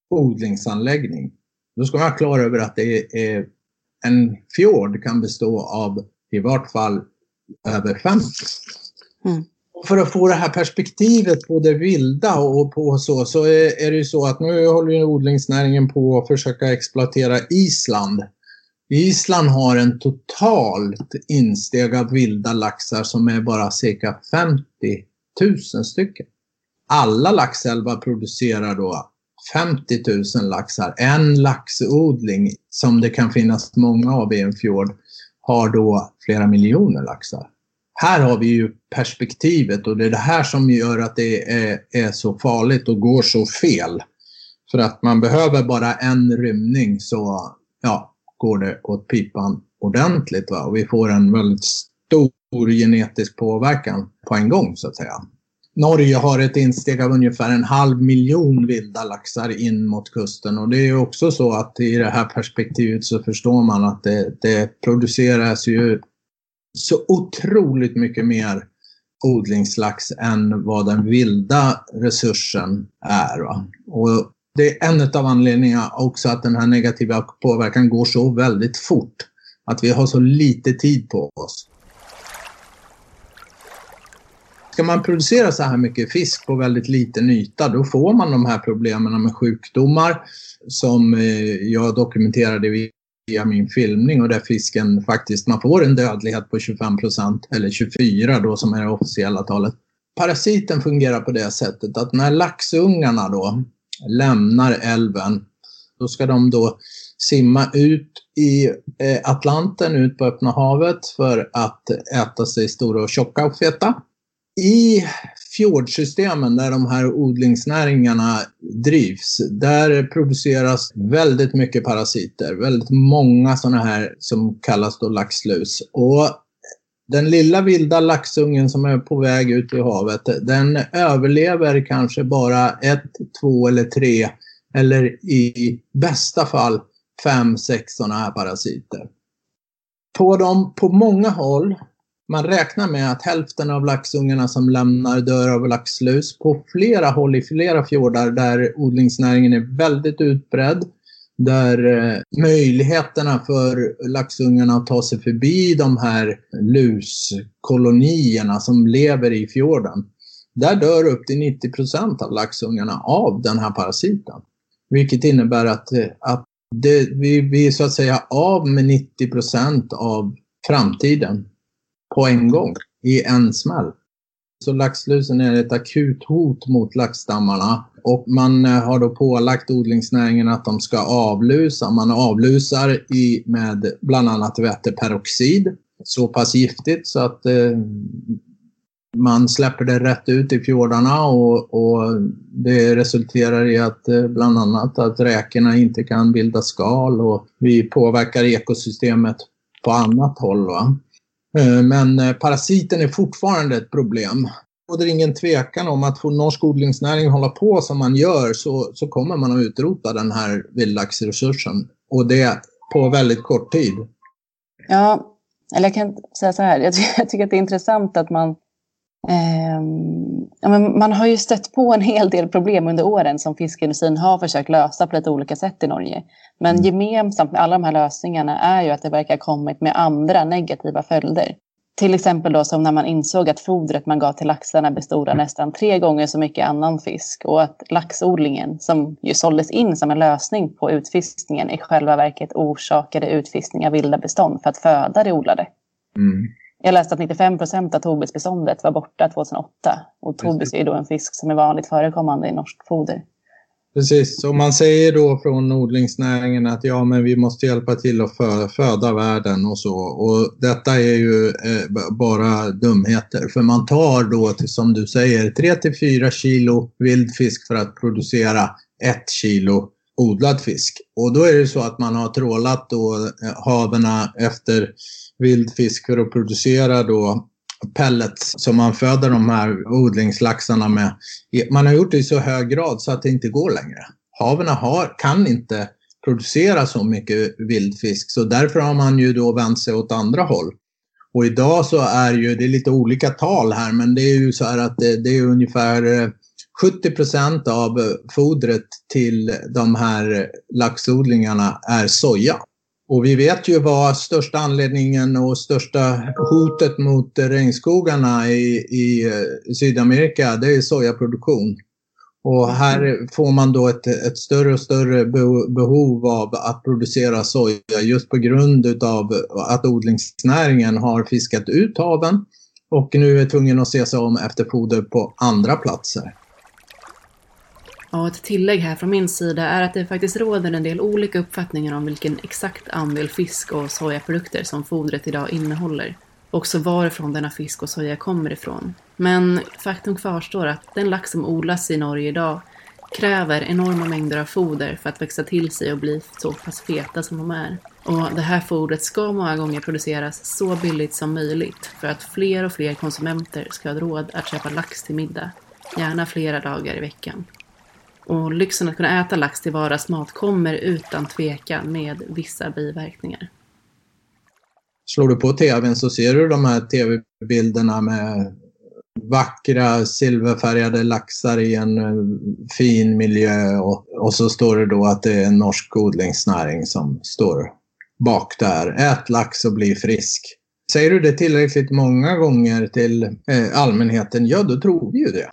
odlingsanläggning. Då ska man vara klar över att det är en fjord kan bestå av i vart fall över 50. Mm för att få det här perspektivet på det vilda och på så, så är, är det ju så att nu håller ju odlingsnäringen på att försöka exploatera Island. Island har en totalt insteg av vilda laxar som är bara cirka 50 000 stycken. Alla laxälvar producerar då 50 000 laxar. En laxodling, som det kan finnas många av i en fjord, har då flera miljoner laxar här har vi ju perspektivet och det är det här som gör att det är, är så farligt och går så fel. För att man behöver bara en rymning så ja, går det åt pipan ordentligt. Va? Och vi får en väldigt stor genetisk påverkan på en gång så att säga. Norge har ett insteg av ungefär en halv miljon vilda laxar in mot kusten och det är också så att i det här perspektivet så förstår man att det, det produceras ju så otroligt mycket mer odlingslax än vad den vilda resursen är. Va? Och det är en av anledningarna också att den här negativa påverkan går så väldigt fort. Att vi har så lite tid på oss. Ska man producera så här mycket fisk på väldigt liten yta då får man de här problemen med sjukdomar som eh, jag dokumenterade via min filmning och där fisken faktiskt, man får en dödlighet på 25 procent eller 24 då som är det officiella talet. Parasiten fungerar på det sättet att när laxungarna då lämnar älven, då ska de då simma ut i eh, Atlanten, ut på öppna havet för att äta sig stora och tjocka och feta. I fjordsystemen där de här odlingsnäringarna drivs, där produceras väldigt mycket parasiter. Väldigt många sådana här som kallas då laxlus. Och den lilla vilda laxungen som är på väg ut i havet, den överlever kanske bara ett, två eller tre eller i bästa fall fem, sex sådana här parasiter. På, dem, på många håll, man räknar med att hälften av laxungarna som lämnar dör av laxlus. På flera håll i flera fjordar där odlingsnäringen är väldigt utbredd där eh, möjligheterna för laxungarna att ta sig förbi de här luskolonierna som lever i fjorden. Där dör upp till 90 procent av laxungarna av den här parasiten. Vilket innebär att, eh, att det, vi, vi är så att säga av med 90 procent av framtiden på en gång i en smäll. Så laxlusen är ett akut hot mot laxstammarna och man eh, har då pålagt odlingsnäringen att de ska avlusa. Man avlusar i, med bland annat väteperoxid. Så pass giftigt så att eh, man släpper det rätt ut i fjordarna och, och, det resulterar i att eh, bland annat att räkorna inte kan bilda skal och vi påverkar ekosystemet på annat håll. Va? Eh, men eh, parasiten är fortfarande ett problem. Och det är ingen tvekan om att får norsk odlingsnäring hålla på som man gör så, så kommer man att utrota den här vildlaxresursen. Och det på väldigt kort tid. Ja, eller jag kan säga så här. Jag, [laughs] jag tycker att det är intressant att man eh, ja, men man har ju stött på en hel del problem under åren som fiskindustrin har försökt lösa på lite olika sätt i Norge. Men mm. gemensamt med alla de här lösningarna är ju att det verkar ha kommit med andra negativa följder. Till exempel då som när man insåg att fodret man gav till laxarna bestod av nästan tre gånger så mycket annan fisk och att laxodlingen, som ju såldes in som en lösning på utfiskningen, i själva verket orsakade utfiskning av vilda bestånd för att föda det odlade. Mm. Jag läste att 95 procent av tobisbeståndet var borta 2008 och tobis är då en fisk som är vanligt förekommande i norskt foder. Precis, och man säger då från odlingsnäringen att ja, men vi måste hjälpa till att föda världen och så. Och detta är ju eh, bara dumheter, för man tar då, som du säger, 3 till 4 kilo vildfisk för att producera 1 kilo odlad fisk. Och då är det så att man har trålat då eh, haverna haven efter vildfisk för att producera då pellets som man föder de här odlingslaxarna med. Man har gjort det i så hög grad så att det inte går längre. Haven har, kan inte producera så mycket vildfisk så därför har man ju då vänt sig åt andra håll. Och idag så är ju, det är lite olika tal här, men det är ju så här att det, det är ungefär eh, 70 procent av fodret till de här laxodlingarna är soja. Och vi vet ju vad största anledningen och största hotet mot regnskogarna i, i eh, Sydamerika, det är sojaproduktion. Och här får man då ett, ett större och större behov av att producera soja just på grund av att odlingsnäringen har fiskat ut haven och nu är tvungen att se sig om efter foder på andra platser. Ja, ett tillägg här från min sida är att det faktiskt råder en del olika uppfattningar om vilken exakt andel fisk och sojaprodukter som fodret idag innehåller. Också varifrån denna fisk och soja kommer ifrån. Men faktum kvarstår att den lax som odlas i Norge idag kräver enorma mängder av foder för att växa till sig och bli så pass feta som de är. Och det här fodret ska många gånger produceras så billigt som möjligt för att fler och fler konsumenter ska ha råd att köpa lax till middag, gärna flera dagar i veckan. Och lyxen att kunna äta lax till vardagsmat kommer utan tvekan med vissa biverkningar. Slår du på tvn så ser du de här tv-bilderna med vackra silverfärgade laxar i en eh, fin miljö och, och så står det då att det är en norsk odlingsnäring som står bak där. Ät lax och bli frisk. Säger du det tillräckligt många gånger till eh, allmänheten, ja då tror vi ju det.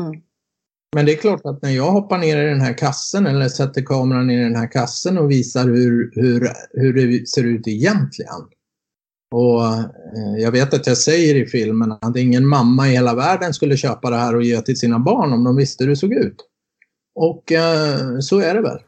Mm. Men det är klart att när jag hoppar ner i den här kassen eller sätter kameran i den här kassen och visar hur, hur, hur det ser ut egentligen. Och eh, jag vet att jag säger i filmen att ingen mamma i hela världen skulle köpa det här och ge till sina barn om de visste hur det såg ut. Och eh, så är det väl.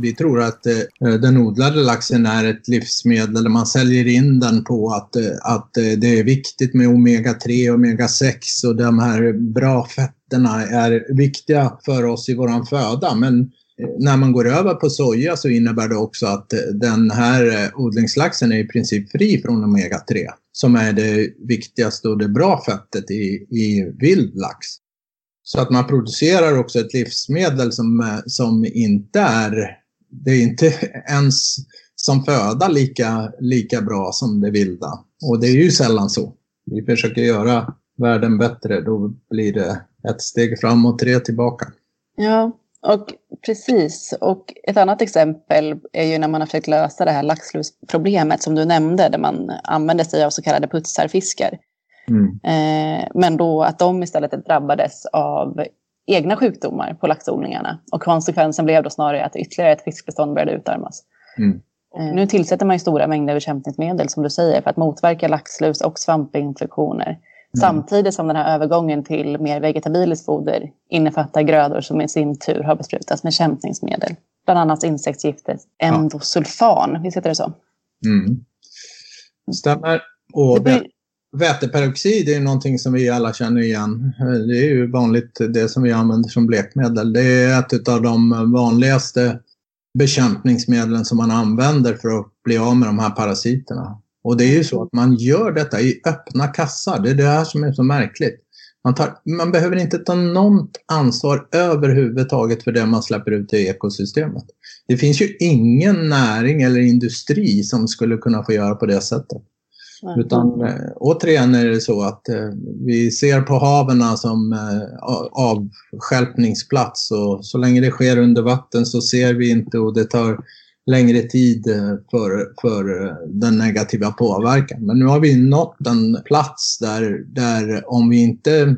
Vi tror att eh, den odlade laxen är ett livsmedel. Man säljer in den på att, eh, att eh, det är viktigt med omega-3 och omega-6 och de här bra fetterna är viktiga för oss i våran föda. Men eh, när man går över på soja så innebär det också att eh, den här eh, odlingslaxen är i princip fri från omega-3 som är det viktigaste och det bra fettet i, i vild lax. Så att man producerar också ett livsmedel som, som inte är det är inte ens som föda lika, lika bra som det vilda. Och det är ju sällan så. Vi försöker göra världen bättre, då blir det ett steg fram och tre tillbaka. Ja, och precis. Och ett annat exempel är ju när man har försökt lösa det här laxlusproblemet som du nämnde, där man använder sig av så kallade putsarfiskar. Mm. Eh, men då att de istället drabbades av egna sjukdomar på laxodlingarna. Och konsekvensen blev då snarare att ytterligare ett fiskbestånd började utarmas. Mm. Eh, nu tillsätter man ju stora mängder bekämpningsmedel som du säger för att motverka laxlus och svampinfektioner. Mm. Samtidigt som den här övergången till mer vegetabiliskt foder innefattar grödor som i sin tur har besprutats med bekämpningsmedel. Bland annat insektsgiftet endosulfan, ja. visst heter det så? Mm. Stämmer. Och det, Väteperoxid är någonting som vi alla känner igen. Det är ju vanligt det som vi använder som blekmedel. Det är ett av de vanligaste bekämpningsmedlen som man använder för att bli av med de här parasiterna. Och det är ju så att man gör detta i öppna kassar. Det är det här som är så märkligt. Man, tar, man behöver inte ta något ansvar överhuvudtaget för det man släpper ut i ekosystemet. Det finns ju ingen näring eller industri som skulle kunna få göra på det sättet. Utan eh, återigen är det så att eh, vi ser på haven som eh, avskälpningsplats och så länge det sker under vatten så ser vi inte och det tar längre tid eh, för, för eh, den negativa påverkan. Men nu har vi nått en plats där, där om vi inte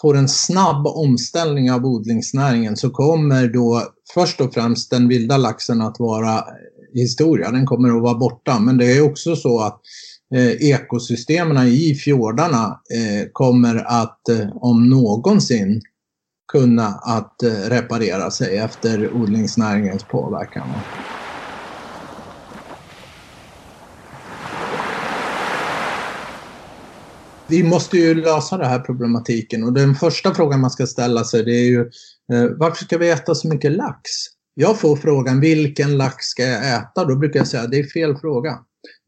får en snabb omställning av odlingsnäringen så kommer då först och främst den vilda laxen att vara historia. Den kommer att vara borta. Men det är också så att eh, ekosystemen i fjordarna eh, kommer att eh, om någonsin kunna att eh, reparera sig efter odlingsnäringens påverkan. Vi måste ju lösa den här problematiken och den första frågan man ska ställa sig det är ju eh, varför ska vi äta så mycket lax? Jag får frågan vilken lax ska jag äta? Då brukar jag säga det är fel fråga.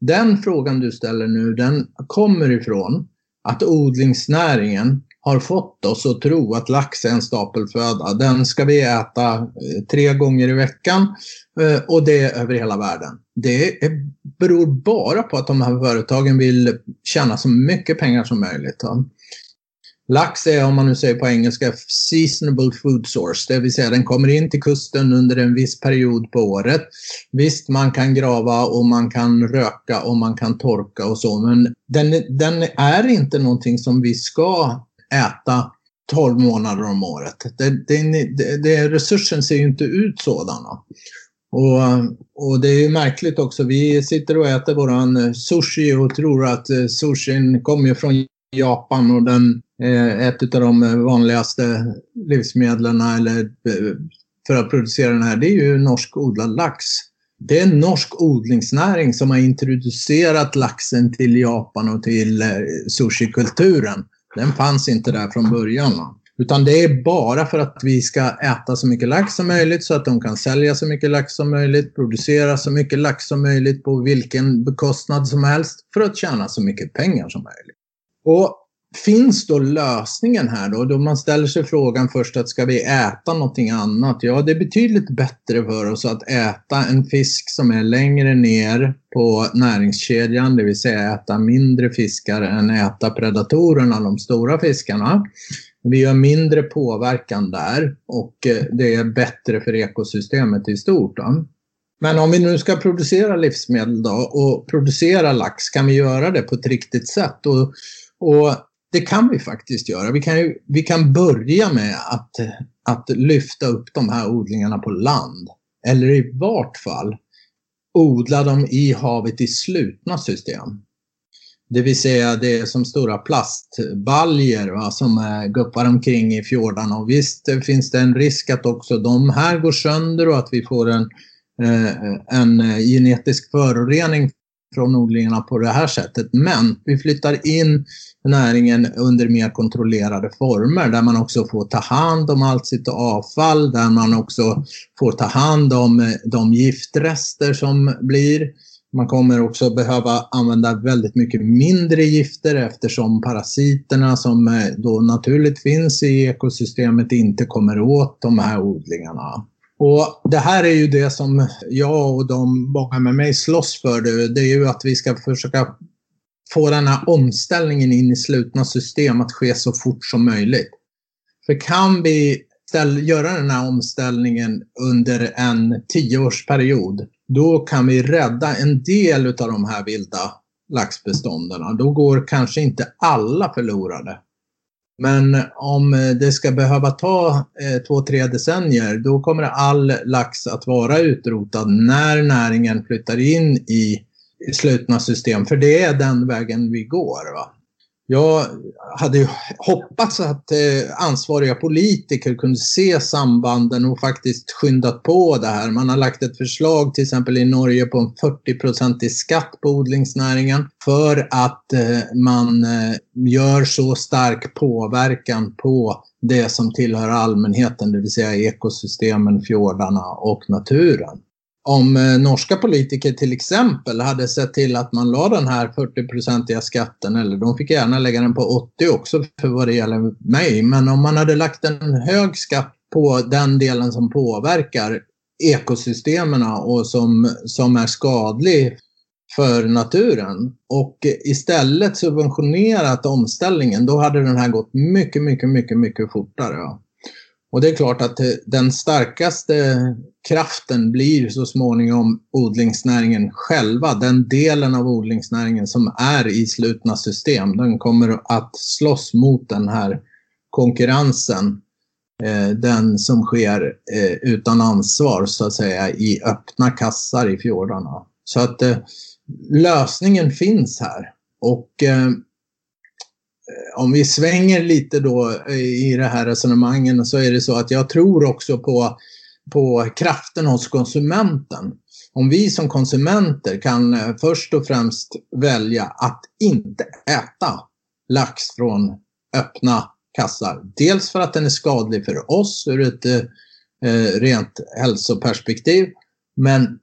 Den frågan du ställer nu, den kommer ifrån att odlingsnäringen har fått oss att tro att lax är en stapelföda. Den ska vi äta eh, tre gånger i veckan eh, och det är över hela världen. Det beror bara på att de här företagen vill tjäna så mycket pengar som möjligt. Lax är, om man nu säger på engelska, seasonable food source, det vill säga den kommer in till kusten under en viss period på året. Visst, man kan grava och man kan röka och man kan torka och så, men den, den är inte någonting som vi ska äta 12 månader om året. Det, det, det, resursen ser ju inte ut sådana. Och, och det är märkligt också, vi sitter och äter våran sushi och tror att eh, sushin kommer från Japan och den Eh, ett av de vanligaste livsmedlen eller eh, för att producera den här, det är ju norsk odlad lax. Det är en norsk odlingsnäring som har introducerat laxen till Japan och till eh, sushikulturen. Den fanns inte där från början. Utan det är bara för att vi ska äta så mycket lax som möjligt så att de kan sälja så mycket lax som möjligt, producera så mycket lax som möjligt på vilken bekostnad som helst för att tjäna så mycket pengar som möjligt. Och finns då lösningen här då? Då man ställer sig frågan först att ska vi äta någonting annat? Ja, det är betydligt bättre för oss att äta en fisk som är längre ner på näringskedjan, det vill säga äta mindre fiskar än äta predatorerna, de stora fiskarna. Vi gör mindre påverkan där och eh, det är bättre för ekosystemet i stort. Då. Men om vi nu ska producera livsmedel då och producera lax, kan vi göra det på ett riktigt sätt? Och, och det kan vi faktiskt göra. Vi kan, ju, vi kan börja med att, att lyfta upp de här odlingarna på land. Eller i vart fall odla dem i havet i slutna system. Det vill säga det är som stora plastbaljer va, som äh, guppar omkring i fjordarna. Och visst finns det en risk att också de här går sönder och att vi får en, äh, en eh, genetisk förorening från odlingarna på det här sättet. Men vi flyttar in näringen under mer kontrollerade former där man också får ta hand om allt sitt avfall, där man också får ta hand om eh, de giftrester som blir. Man kommer också behöva använda väldigt mycket mindre gifter eftersom parasiterna som eh, då naturligt finns i ekosystemet inte kommer åt de här odlingarna. Och Det här är ju det som jag och de många med mig slåss för. Det, är ju att vi ska försöka få den här omställningen in i slutna system att ske så fort som möjligt. För kan vi göra den här omställningen under en tioårsperiod, då kan vi rädda en del av de här vilda laxbestånden. Då går kanske inte alla förlorade. Men om eh, det ska behöva ta eh, två, tre decennier, då kommer all lax att vara utrotad när näringen flyttar in i slutna system. För det är den vägen vi går. Va? Jag hade hoppats att eh, ansvariga politiker kunde se sambanden och faktiskt skyndat på det här. Man har lagt ett förslag till exempel i Norge på en 40-procentig skatt på odlingsnäringen för att eh, man eh, gör så stark påverkan på det som tillhör allmänheten, det vill säga ekosystemen, fjordarna och naturen om eh, norska politiker till exempel hade sett till att man la den här 40-procentiga skatten, eller de fick gärna lägga den på 80 också för vad det gäller mig, men om man hade lagt en hög skatt på den delen som påverkar ekosystemen och som, som är skadlig för naturen och istället subventionerat omställningen, då hade den här gått mycket, mycket, mycket, mycket fortare. Och det är klart att eh, den starkaste kraften blir så småningom odlingsnäringen själva. Den delen av odlingsnäringen som är i slutna system, den kommer att slåss mot den här konkurrensen. Eh, den som sker eh, utan ansvar så att säga i öppna kassar i fjordarna. Så att eh, lösningen finns här. Och eh, eh, om vi svänger lite då i det här resonemangen så är det så att jag tror också på, på kraften hos konsumenten. Om vi som konsumenter kan eh, först och främst välja att inte äta lax från öppna kassar. Dels för att den är skadlig för oss ur ett eh, rent hälsoperspektiv, men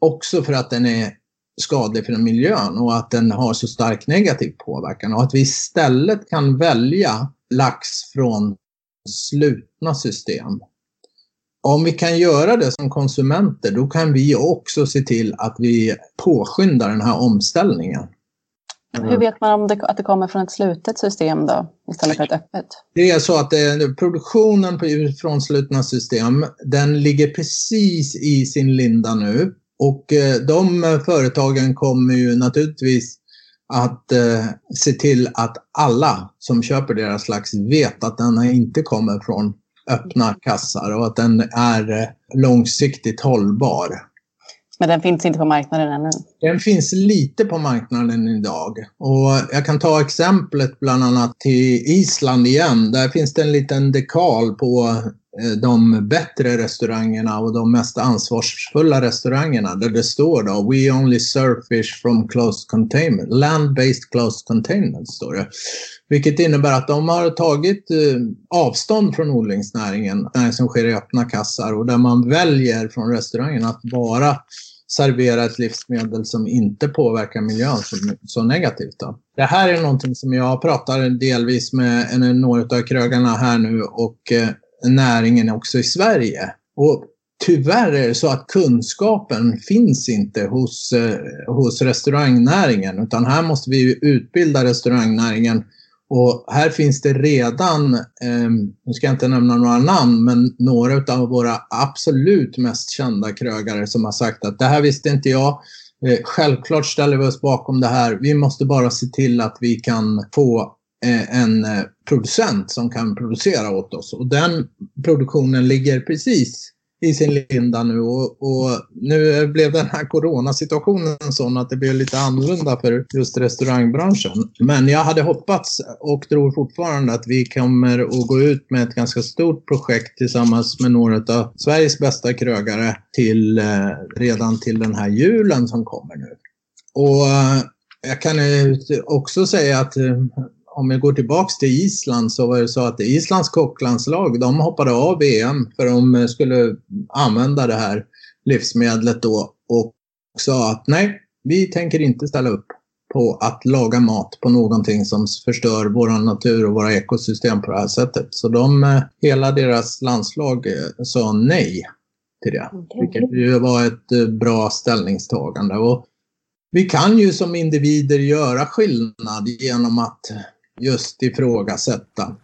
också för att den är skadlig för miljön och att den har så stark negativ påverkan och att vi istället kan välja lax från slutna system. Om vi kan göra det som konsumenter, då kan vi också se till att vi påskyndar den här omställningen. Hur vet man om det, att det kommer från ett slutet system då, istället för ett öppet? Det är så att det, eh, produktionen från slutna system, den ligger precis i sin linda nu. Och eh, de företagen kommer ju naturligtvis att eh, se till att alla som köper deras lax vet att den inte kommer från öppna kassar och att den är eh, långsiktigt hållbar. Men den finns inte på marknaden ännu? Den finns lite på marknaden idag. Och jag kan ta exemplet bland annat till Island igen. Där finns det en liten dekal på eh, de bättre restaurangerna och de mest ansvarsfulla restaurangerna där det står då We only serve fish from closed containment, land-based closed containment står det. Vilket innebär att de har tagit eh, avstånd från odlingsnäringen, som sker i öppna kassar och där man väljer från restaurangen att bara servera ett livsmedel som inte påverkar miljön så, så negativt. Då. Det här är någonting som jag pratar delvis med några av krögarna här nu och eh, näringen också i Sverige. Och tyvärr är det så att kunskapen finns inte hos, eh, hos restaurangnäringen utan här måste vi utbilda restaurangnäringen och här finns det redan, eh, nu ska jag inte nämna några namn, men några av våra absolut mest kända krögare som har sagt att det här visste inte jag. Eh, självklart ställer vi oss bakom det här. Vi måste bara se till att vi kan få eh, en eh, producent som kan producera åt oss. Och den produktionen ligger precis i sin linda nu och, och, nu blev den här coronasituationen sån att det blev lite annorlunda för just restaurangbranschen. Men jag hade hoppats och tror fortfarande att vi kommer att gå ut med ett ganska stort projekt tillsammans med några av Sveriges bästa krögare till, eh, redan till den här julen som kommer nu. Och eh, jag kan också säga att eh, om jag går tillbaks till Island så var det så att Islands kocklandslag de hoppade av VM för de skulle använda det här livsmedlet då och sa att nej, vi tänker inte ställa upp på att laga mat på någonting som förstör vår natur och våra ekosystem på det här sättet. Så de, hela deras landslag eh, sa nej till det. Vilket ju var ett eh, bra ställningstagande. Och vi kan ju som individer göra skillnad genom att just ifrågasätta.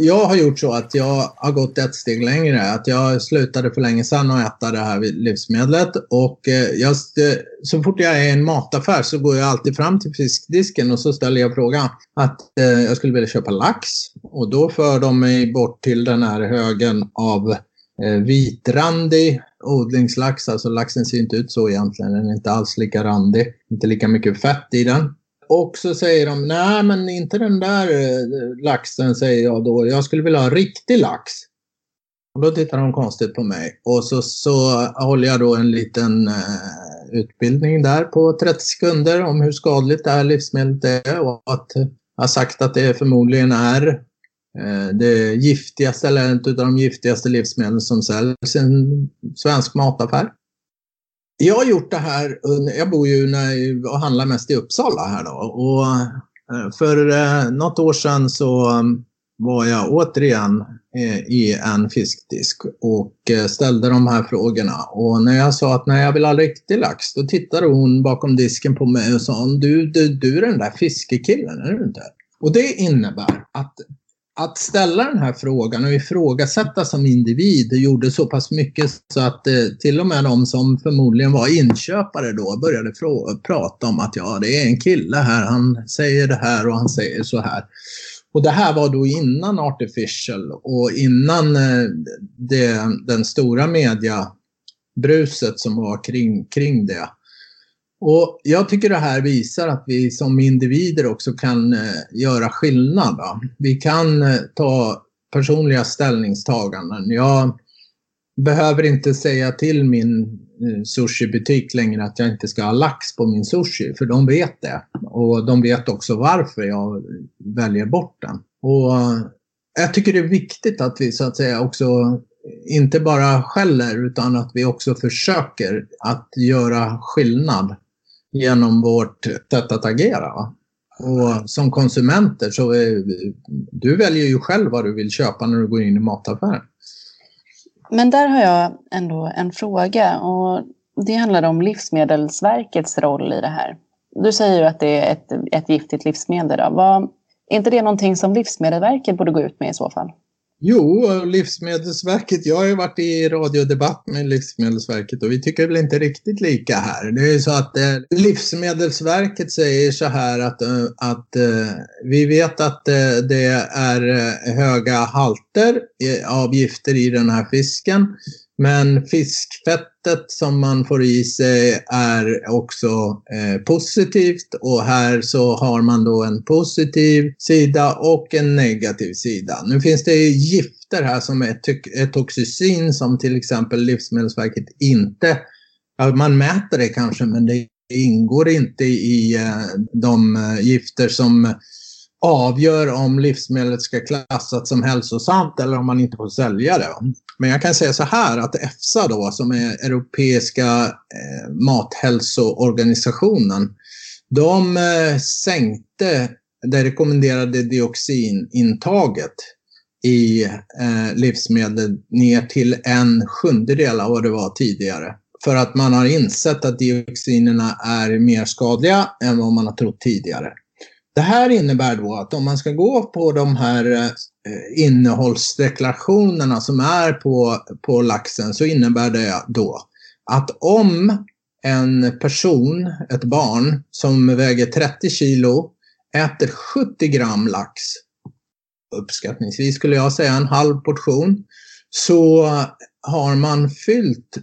Jag har gjort så att jag har gått ett steg längre. Att jag slutade för länge sedan att äta det här livsmedlet. Och eh, jag, eh, så fort jag är i en mataffär så går jag alltid fram till fiskdisken och så ställer jag frågan att eh, jag skulle vilja köpa lax. Och då för de mig bort till den här högen av vitrandig odlingslax, alltså laxen ser inte ut så egentligen, den är inte alls lika randig, inte lika mycket fett i den. Och så säger de, nej men inte den där eh, laxen säger jag då, jag skulle vilja ha riktig lax. Och då tittar de konstigt på mig och så, så håller jag då en liten eh, utbildning där på 30 sekunder om hur skadligt det här livsmedlet är och att jag har sagt att det förmodligen är Eh, det giftigaste, eller ett av de giftigaste livsmedlen som säljs i en svensk mataffär. Jag har gjort det här, jag bor ju och handlar mest i Uppsala här då. Och eh, för eh, något år sedan så mm, var jag återigen i en fiskdisk och ställde de här frågorna. Och när jag sa att nej, jag vill ha riktig lax, då tittade hon bakom disken på mig och sa du, du, du är den där fiskekillen, är du inte? Och det innebär att att ställa den här frågan och ifrågasätta som individ gjorde så pass mycket så att eh, till och med de som förmodligen var inköpare då började prata om att ja, det är en kille här, han säger det här och han säger så här. Och det här var då innan Artificial och innan eh, det, den stora mediabruset som var kring, kring det. Och jag tycker det här visar att vi som individer också kan eh, göra skillnad. Då. Vi kan eh, ta personliga ställningstaganden. Jag behöver inte säga till min eh, sushibutik längre att jag inte ska ha lax på min sushi, för de vet det. Och de vet också varför jag väljer bort den. Och jag tycker det är viktigt att vi så att säga också inte bara skäller utan att vi också försöker att göra skillnad genom vårt sätt att agera. Och som konsumenter så är, du väljer ju själv vad du vill köpa när du går in i mataffären. Men där har jag ändå en fråga och det handlar om Livsmedelsverkets roll i det här. Du säger ju att det är ett, ett giftigt livsmedel. Då. Vad, är inte det någonting som Livsmedelsverket borde gå ut med i så fall? Jo, Livsmedelsverket. Jag har ju varit i radiodebatt med Livsmedelsverket och vi tycker väl inte riktigt lika här. Det är ju så att eh, Livsmedelsverket säger så här att, eh, att eh, vi vet att eh, det är eh, höga halter av gifter i den här fisken. Men fiskfettet som man får i sig är också eh, positivt och här så har man då en positiv sida och en negativ sida. Nu finns det gifter här som är toxicin som till exempel Livsmedelsverket inte, ja, man mäter det kanske men det ingår inte i eh, de eh, gifter som avgör om livsmedlet ska klassas som hälsosamt eller om man inte får sälja det. Men jag kan säga så här att EFSA då, som är Europeiska eh, mathälsoorganisationen, de eh, sänkte det rekommenderade dioxinintaget i eh, livsmedel ner till en sjundedel av vad det var tidigare. För att man har insett att dioxinerna är mer skadliga än vad man har trott tidigare. Det här innebär då att om man ska gå på de här eh, innehållsdeklarationerna som är på, på laxen så innebär det då att om en person, ett barn, som väger 30 kilo äter 70 gram lax, uppskattningsvis skulle jag säga en halv portion, så har man fyllt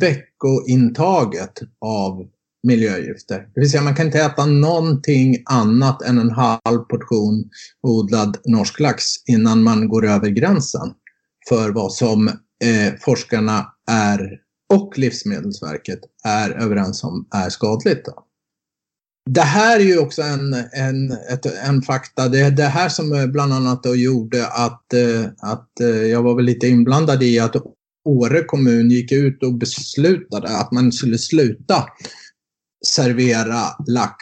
veckointaget av miljögifter. Det vill säga man kan inte äta någonting annat än en halv portion odlad norsk lax innan man går över gränsen för vad som eh, forskarna är och Livsmedelsverket är överens om är skadligt. Då. Det här är ju också en, en, ett, en fakta. Det är det här som eh, bland annat då gjorde att, eh, att eh, jag var väl lite inblandad i att Åre kommun gick ut och beslutade att man skulle sluta servera lax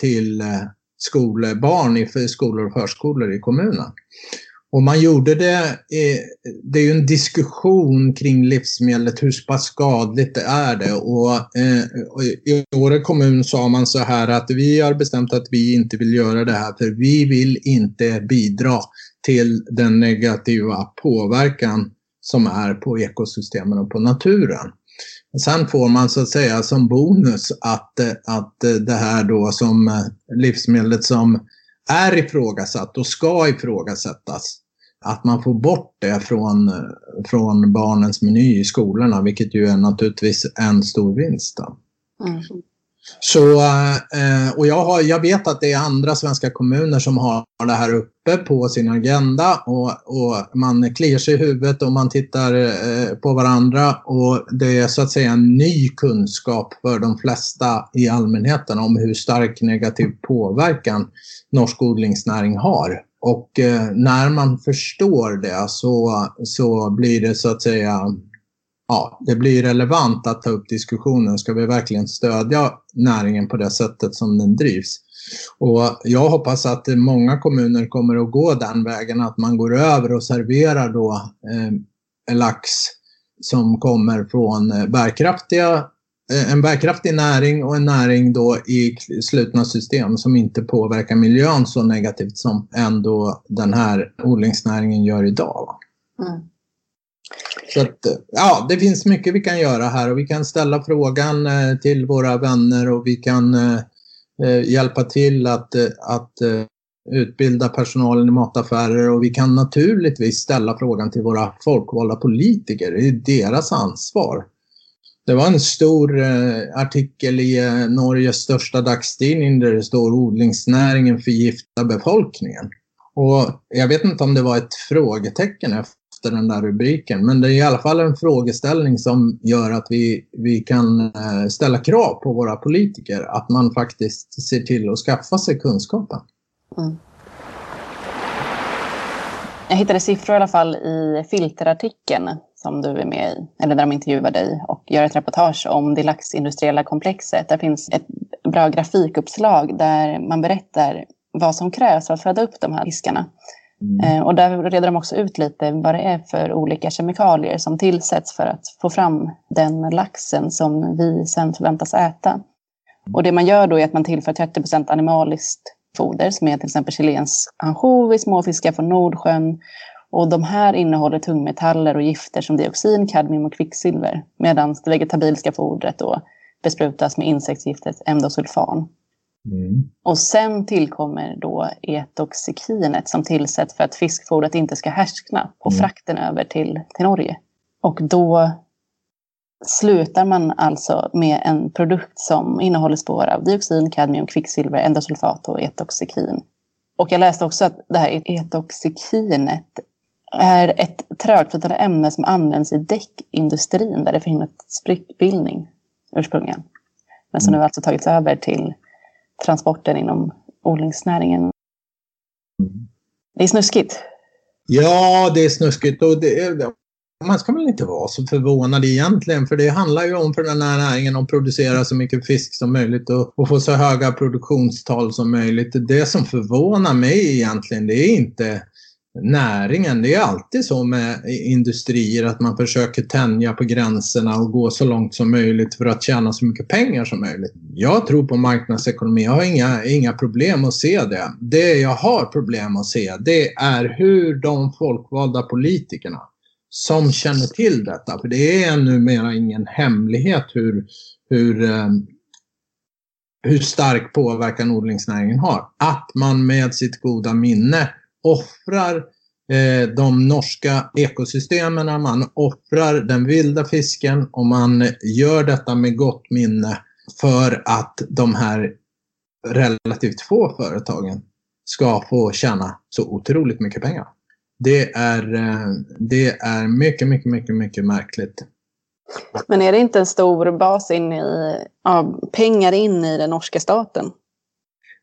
till eh, skolbarn i skolor och förskolor i kommunen. Och man gjorde det, det är ju en diskussion kring livsmedlet, hur pass skadligt det är det. Och, eh, I Åre kommun sa man så här att vi har bestämt att vi inte vill göra det här för vi vill inte bidra till den negativa påverkan som är på ekosystemen och på naturen. Sen får man så att säga som bonus att, att det här då som livsmedlet som är ifrågasatt och ska ifrågasättas, att man får bort det från, från barnens meny i skolorna, vilket ju är naturligtvis en stor vinst. Mm. Så, eh, och jag, har, jag vet att det är andra svenska kommuner som har det här uppe på sin agenda och, och man kliar sig i huvudet och man tittar eh, på varandra och det är så att säga en ny kunskap för de flesta i allmänheten om hur stark negativ påverkan norsk odlingsnäring har. Och eh, när man förstår det så, så blir det så att säga ja, det blir relevant att ta upp diskussionen. Ska vi verkligen stödja näringen på det sättet som den drivs? Och jag hoppas att många kommuner kommer att gå den vägen, att man går över och serverar då eh, lax som kommer från eh, bärkraftiga, eh, en bärkraftig näring och en näring då i slutna system som inte påverkar miljön så negativt som ändå den här odlingsnäringen gör idag. Mm. Så att, ja, det finns mycket vi kan göra här och vi kan ställa frågan eh, till våra vänner och vi kan eh, eh, Eh, hjälpa till att, eh, att eh, utbilda personalen i mataffärer och vi kan naturligtvis ställa frågan till våra folkvalda politiker. Det är deras ansvar. Det var en stor artikel i Norges största dagstidning där det står odlingsnäringen förgiftar befolkningen. Och jag vet inte om det var ett frågetecken efter den där rubriken. Men det är i alla fall en frågeställning som gör att vi, vi kan eh, ställa krav på våra politiker att man faktiskt ser till att skaffa sig kunskapen. Mm. Jag hittade siffror i alla fall i filterartikeln som du är med i, eller där de intervjuar dig och gör ett reportage om det laxindustriella komplexet. Där finns ett bra grafikuppslag där man berättar vad som krävs för att föda upp de här fiskarna. Mm. Eh, och där reder de också ut lite vad det är för olika kemikalier som tillsätts för att få fram den laxen som vi sen förväntas äta. Och det man gör då är att man tillför 30 animaliskt foder som är till exempel chilensk ansjovis, småfiskar från Nordsjön. Och de här innehåller tungmetaller och gifter som dioxin, kadmium och kvicksilver. Medan det vegetabiliska fodret då besprutas med insektsgiftet endosulfan. Mm. Och sen tillkommer då etoxikinet som tillsätts för att fiskfodret inte ska härskna på mm. frakten över till, till Norge. Och då slutar man alltså med en produkt som innehåller spår av dioxin, kadmium, kvicksilver, endosulfat och etoxikin. Och jag läste också att det här etoxikinet är ett trögflytande ämne som används i däckindustrin där det förhindrat sprickbildning ursprungligen. Men som nu alltså tagits över till transporten inom odlingsnäringen. Det är snuskigt. Ja, det är snuskigt och det, man ska väl inte vara så förvånad egentligen för det handlar ju om för den här näringen att producera så mycket fisk som möjligt och, och få så höga produktionstal som möjligt. Det som förvånar mig egentligen det är inte näringen. Det är alltid så med industrier att man försöker tänja på gränserna och gå så långt som möjligt för att tjäna så mycket pengar som möjligt. Jag tror på marknadsekonomi. Jag har inga, inga problem att se det. Det jag har problem att se det är hur de folkvalda politikerna som känner till detta, för det är numera ingen hemlighet hur, hur, eh, hur stark påverkan odlingsnäringen har. Att man med sitt goda minne offrar eh, de norska ekosystemen, man offrar den vilda fisken och man gör detta med gott minne för att de här relativt få företagen ska få tjäna så otroligt mycket pengar. Det är, eh, det är mycket, mycket, mycket, mycket märkligt. Men är det inte en stor bas in i, ja, pengar in i den norska staten?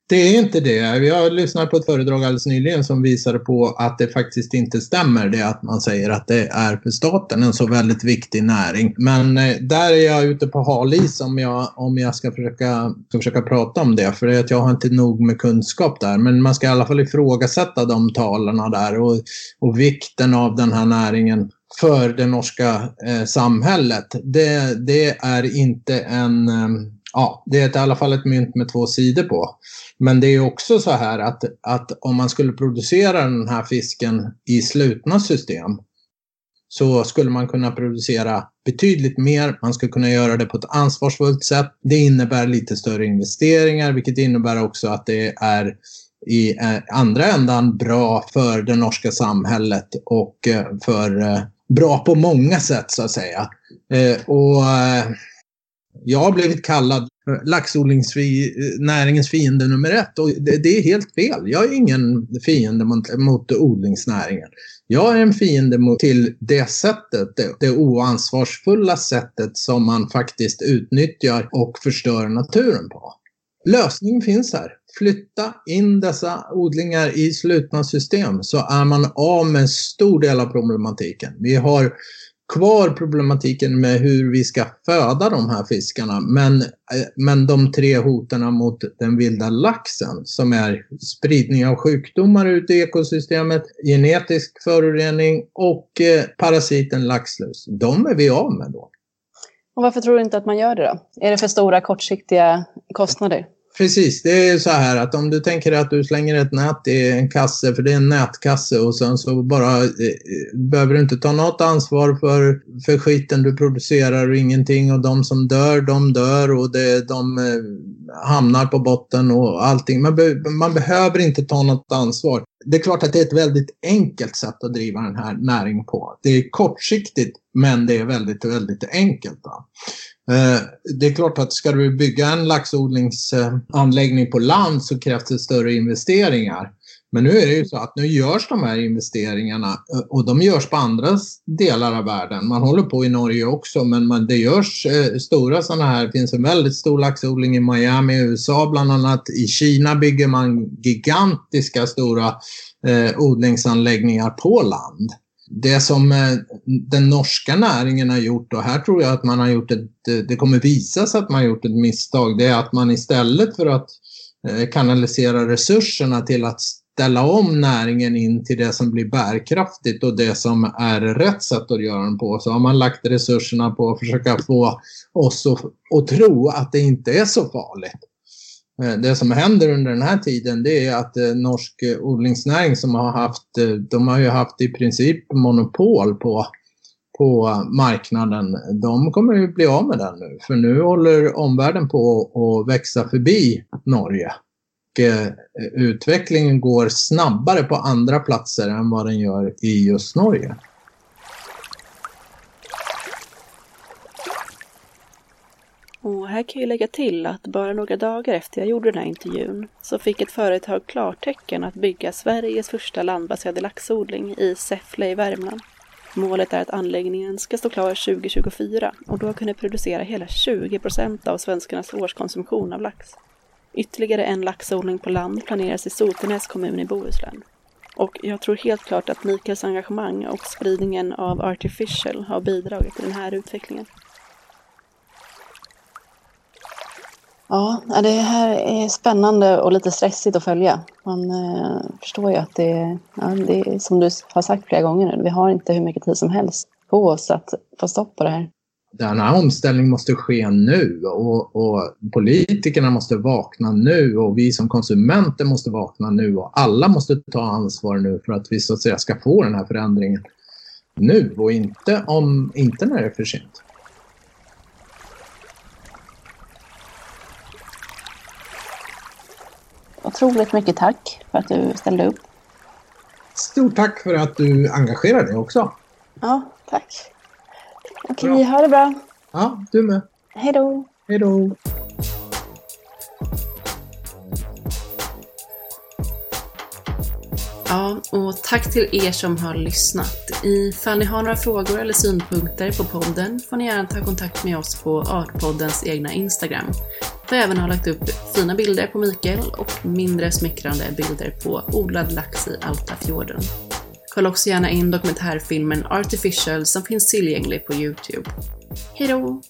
Det är inte det. Jag lyssnade på ett föredrag alldeles nyligen som visade på att det faktiskt inte stämmer det att man säger att det är för staten en så väldigt viktig näring. Men eh, där är jag ute på halis om jag, om jag ska försöka, ska försöka prata om det. För att jag har inte nog med kunskap där. Men man ska i alla fall ifrågasätta de talarna där och, och vikten av den här näringen för det norska eh, samhället. Det, det är inte en eh, ja, det är i alla fall ett mynt med två sidor på. Men det är också så här att, att om man skulle producera den här fisken i slutna system så skulle man kunna producera betydligt mer. Man skulle kunna göra det på ett ansvarsfullt sätt. Det innebär lite större investeringar, vilket innebär också att det är i eh, andra ändan bra för det norska samhället och eh, för eh, bra på många sätt så att säga. Och jag har blivit kallad laxodlingsnäringens eh, fiende nummer ett och det, det, är helt fel. Jag är ingen fiende mot, mot odlingsnäringen. Jag är en fiende mot, till det sättet, det, det oansvarsfulla sättet som man faktiskt utnyttjar och förstör naturen på. Lösningen finns här. Flytta in dessa odlingar i slutna system så är man av med en stor del av problematiken. Vi har kvar problematiken med hur vi ska föda de här fiskarna. Men, eh, men de tre hoten mot den vilda laxen som är spridning av sjukdomar ute i ekosystemet, genetisk förorening och eh, parasiten laxlus. De är vi av med då. Och varför tror du inte att man gör det då? Är det för stora kortsiktiga kostnader? Precis, det är så här att om du tänker att du slänger ett nät i en kasse, för det är en nätkasse och sen så bara eh, behöver du inte ta något ansvar för, för skiten du producerar och ingenting och de som dör, de dör och det, de eh, hamnar på botten och allting. Man, be, man behöver inte ta något ansvar. Det är klart att det är ett väldigt enkelt sätt att driva den här näringen på. Det är kortsiktigt, men det är väldigt, väldigt enkelt. Då. Eh, det är klart att ska du bygga en laxodlingsanläggning på land så krävs det större investeringar. Men nu är det ju så att nu görs de här investeringarna eh, och de görs på andra delar av världen. Man håller på i Norge också men man, det görs eh, stora sådana här. Det finns en väldigt stor laxodling i Miami, USA bland annat. I Kina bygger man gigantiska stora eh, odlingsanläggningar på land det som eh, den norska näringen har gjort, och här tror jag att man har gjort ett, det kommer visas att man har gjort ett misstag, det är att man istället för att eh, kanalisera resurserna till att ställa om näringen in till det som blir bärkraftigt och det som är rätt sätt att göra den på, så har man lagt resurserna på att försöka få oss att, att tro att det inte är så farligt. Eh, det som händer under den här tiden det är att eh, norsk eh, odlingsnäring som har haft, de har ju haft i princip monopol på, på marknaden. De kommer ju bli av med den nu. För nu håller omvärlden på att växa förbi Norge. Och utvecklingen går snabbare på andra platser än vad den gör i just Norge. Och här kan jag lägga till att bara några dagar efter jag gjorde den här intervjun så fick ett företag klartecken att bygga Sveriges första landbaserade laxodling i Säffle i Värmland. Målet är att anläggningen ska stå klar 2024 och då kunna producera hela 20 procent av svenskarnas årskonsumtion av lax. Ytterligare en laxodling på land planeras i Sotenäs kommun i Bohuslän. Och jag tror helt klart att Mikaels engagemang och spridningen av Artificial har bidragit till den här utvecklingen. Ja, det här är spännande och lite stressigt att följa. Man eh, förstår ju att det, ja, det är som du har sagt flera gånger nu, vi har inte hur mycket tid som helst på oss att få stopp på det här. Denna omställning måste ske nu och, och, politikerna måste vakna nu och vi som konsumenter måste vakna nu och alla måste ta ansvar nu för att vi så att säga ska få den här förändringen nu och inte, om, inte när det är för sent. Otroligt mycket tack för att du ställde upp. Stort tack för att du engagerar dig också. Ja, tack. Okej, bra. ha det bra. Ja, du med. Hej då. Hej då. Ja, och tack till er som har lyssnat. Ifall ni har några frågor eller synpunkter på podden får ni gärna ta kontakt med oss på Artpoddens egna Instagram. Där jag även har lagt upp fina bilder på Mikael och mindre smickrande bilder på odlad lax i Altafjorden. Kolla också gärna in dokumentärfilmen Artificial som finns tillgänglig på Youtube. Hejdå!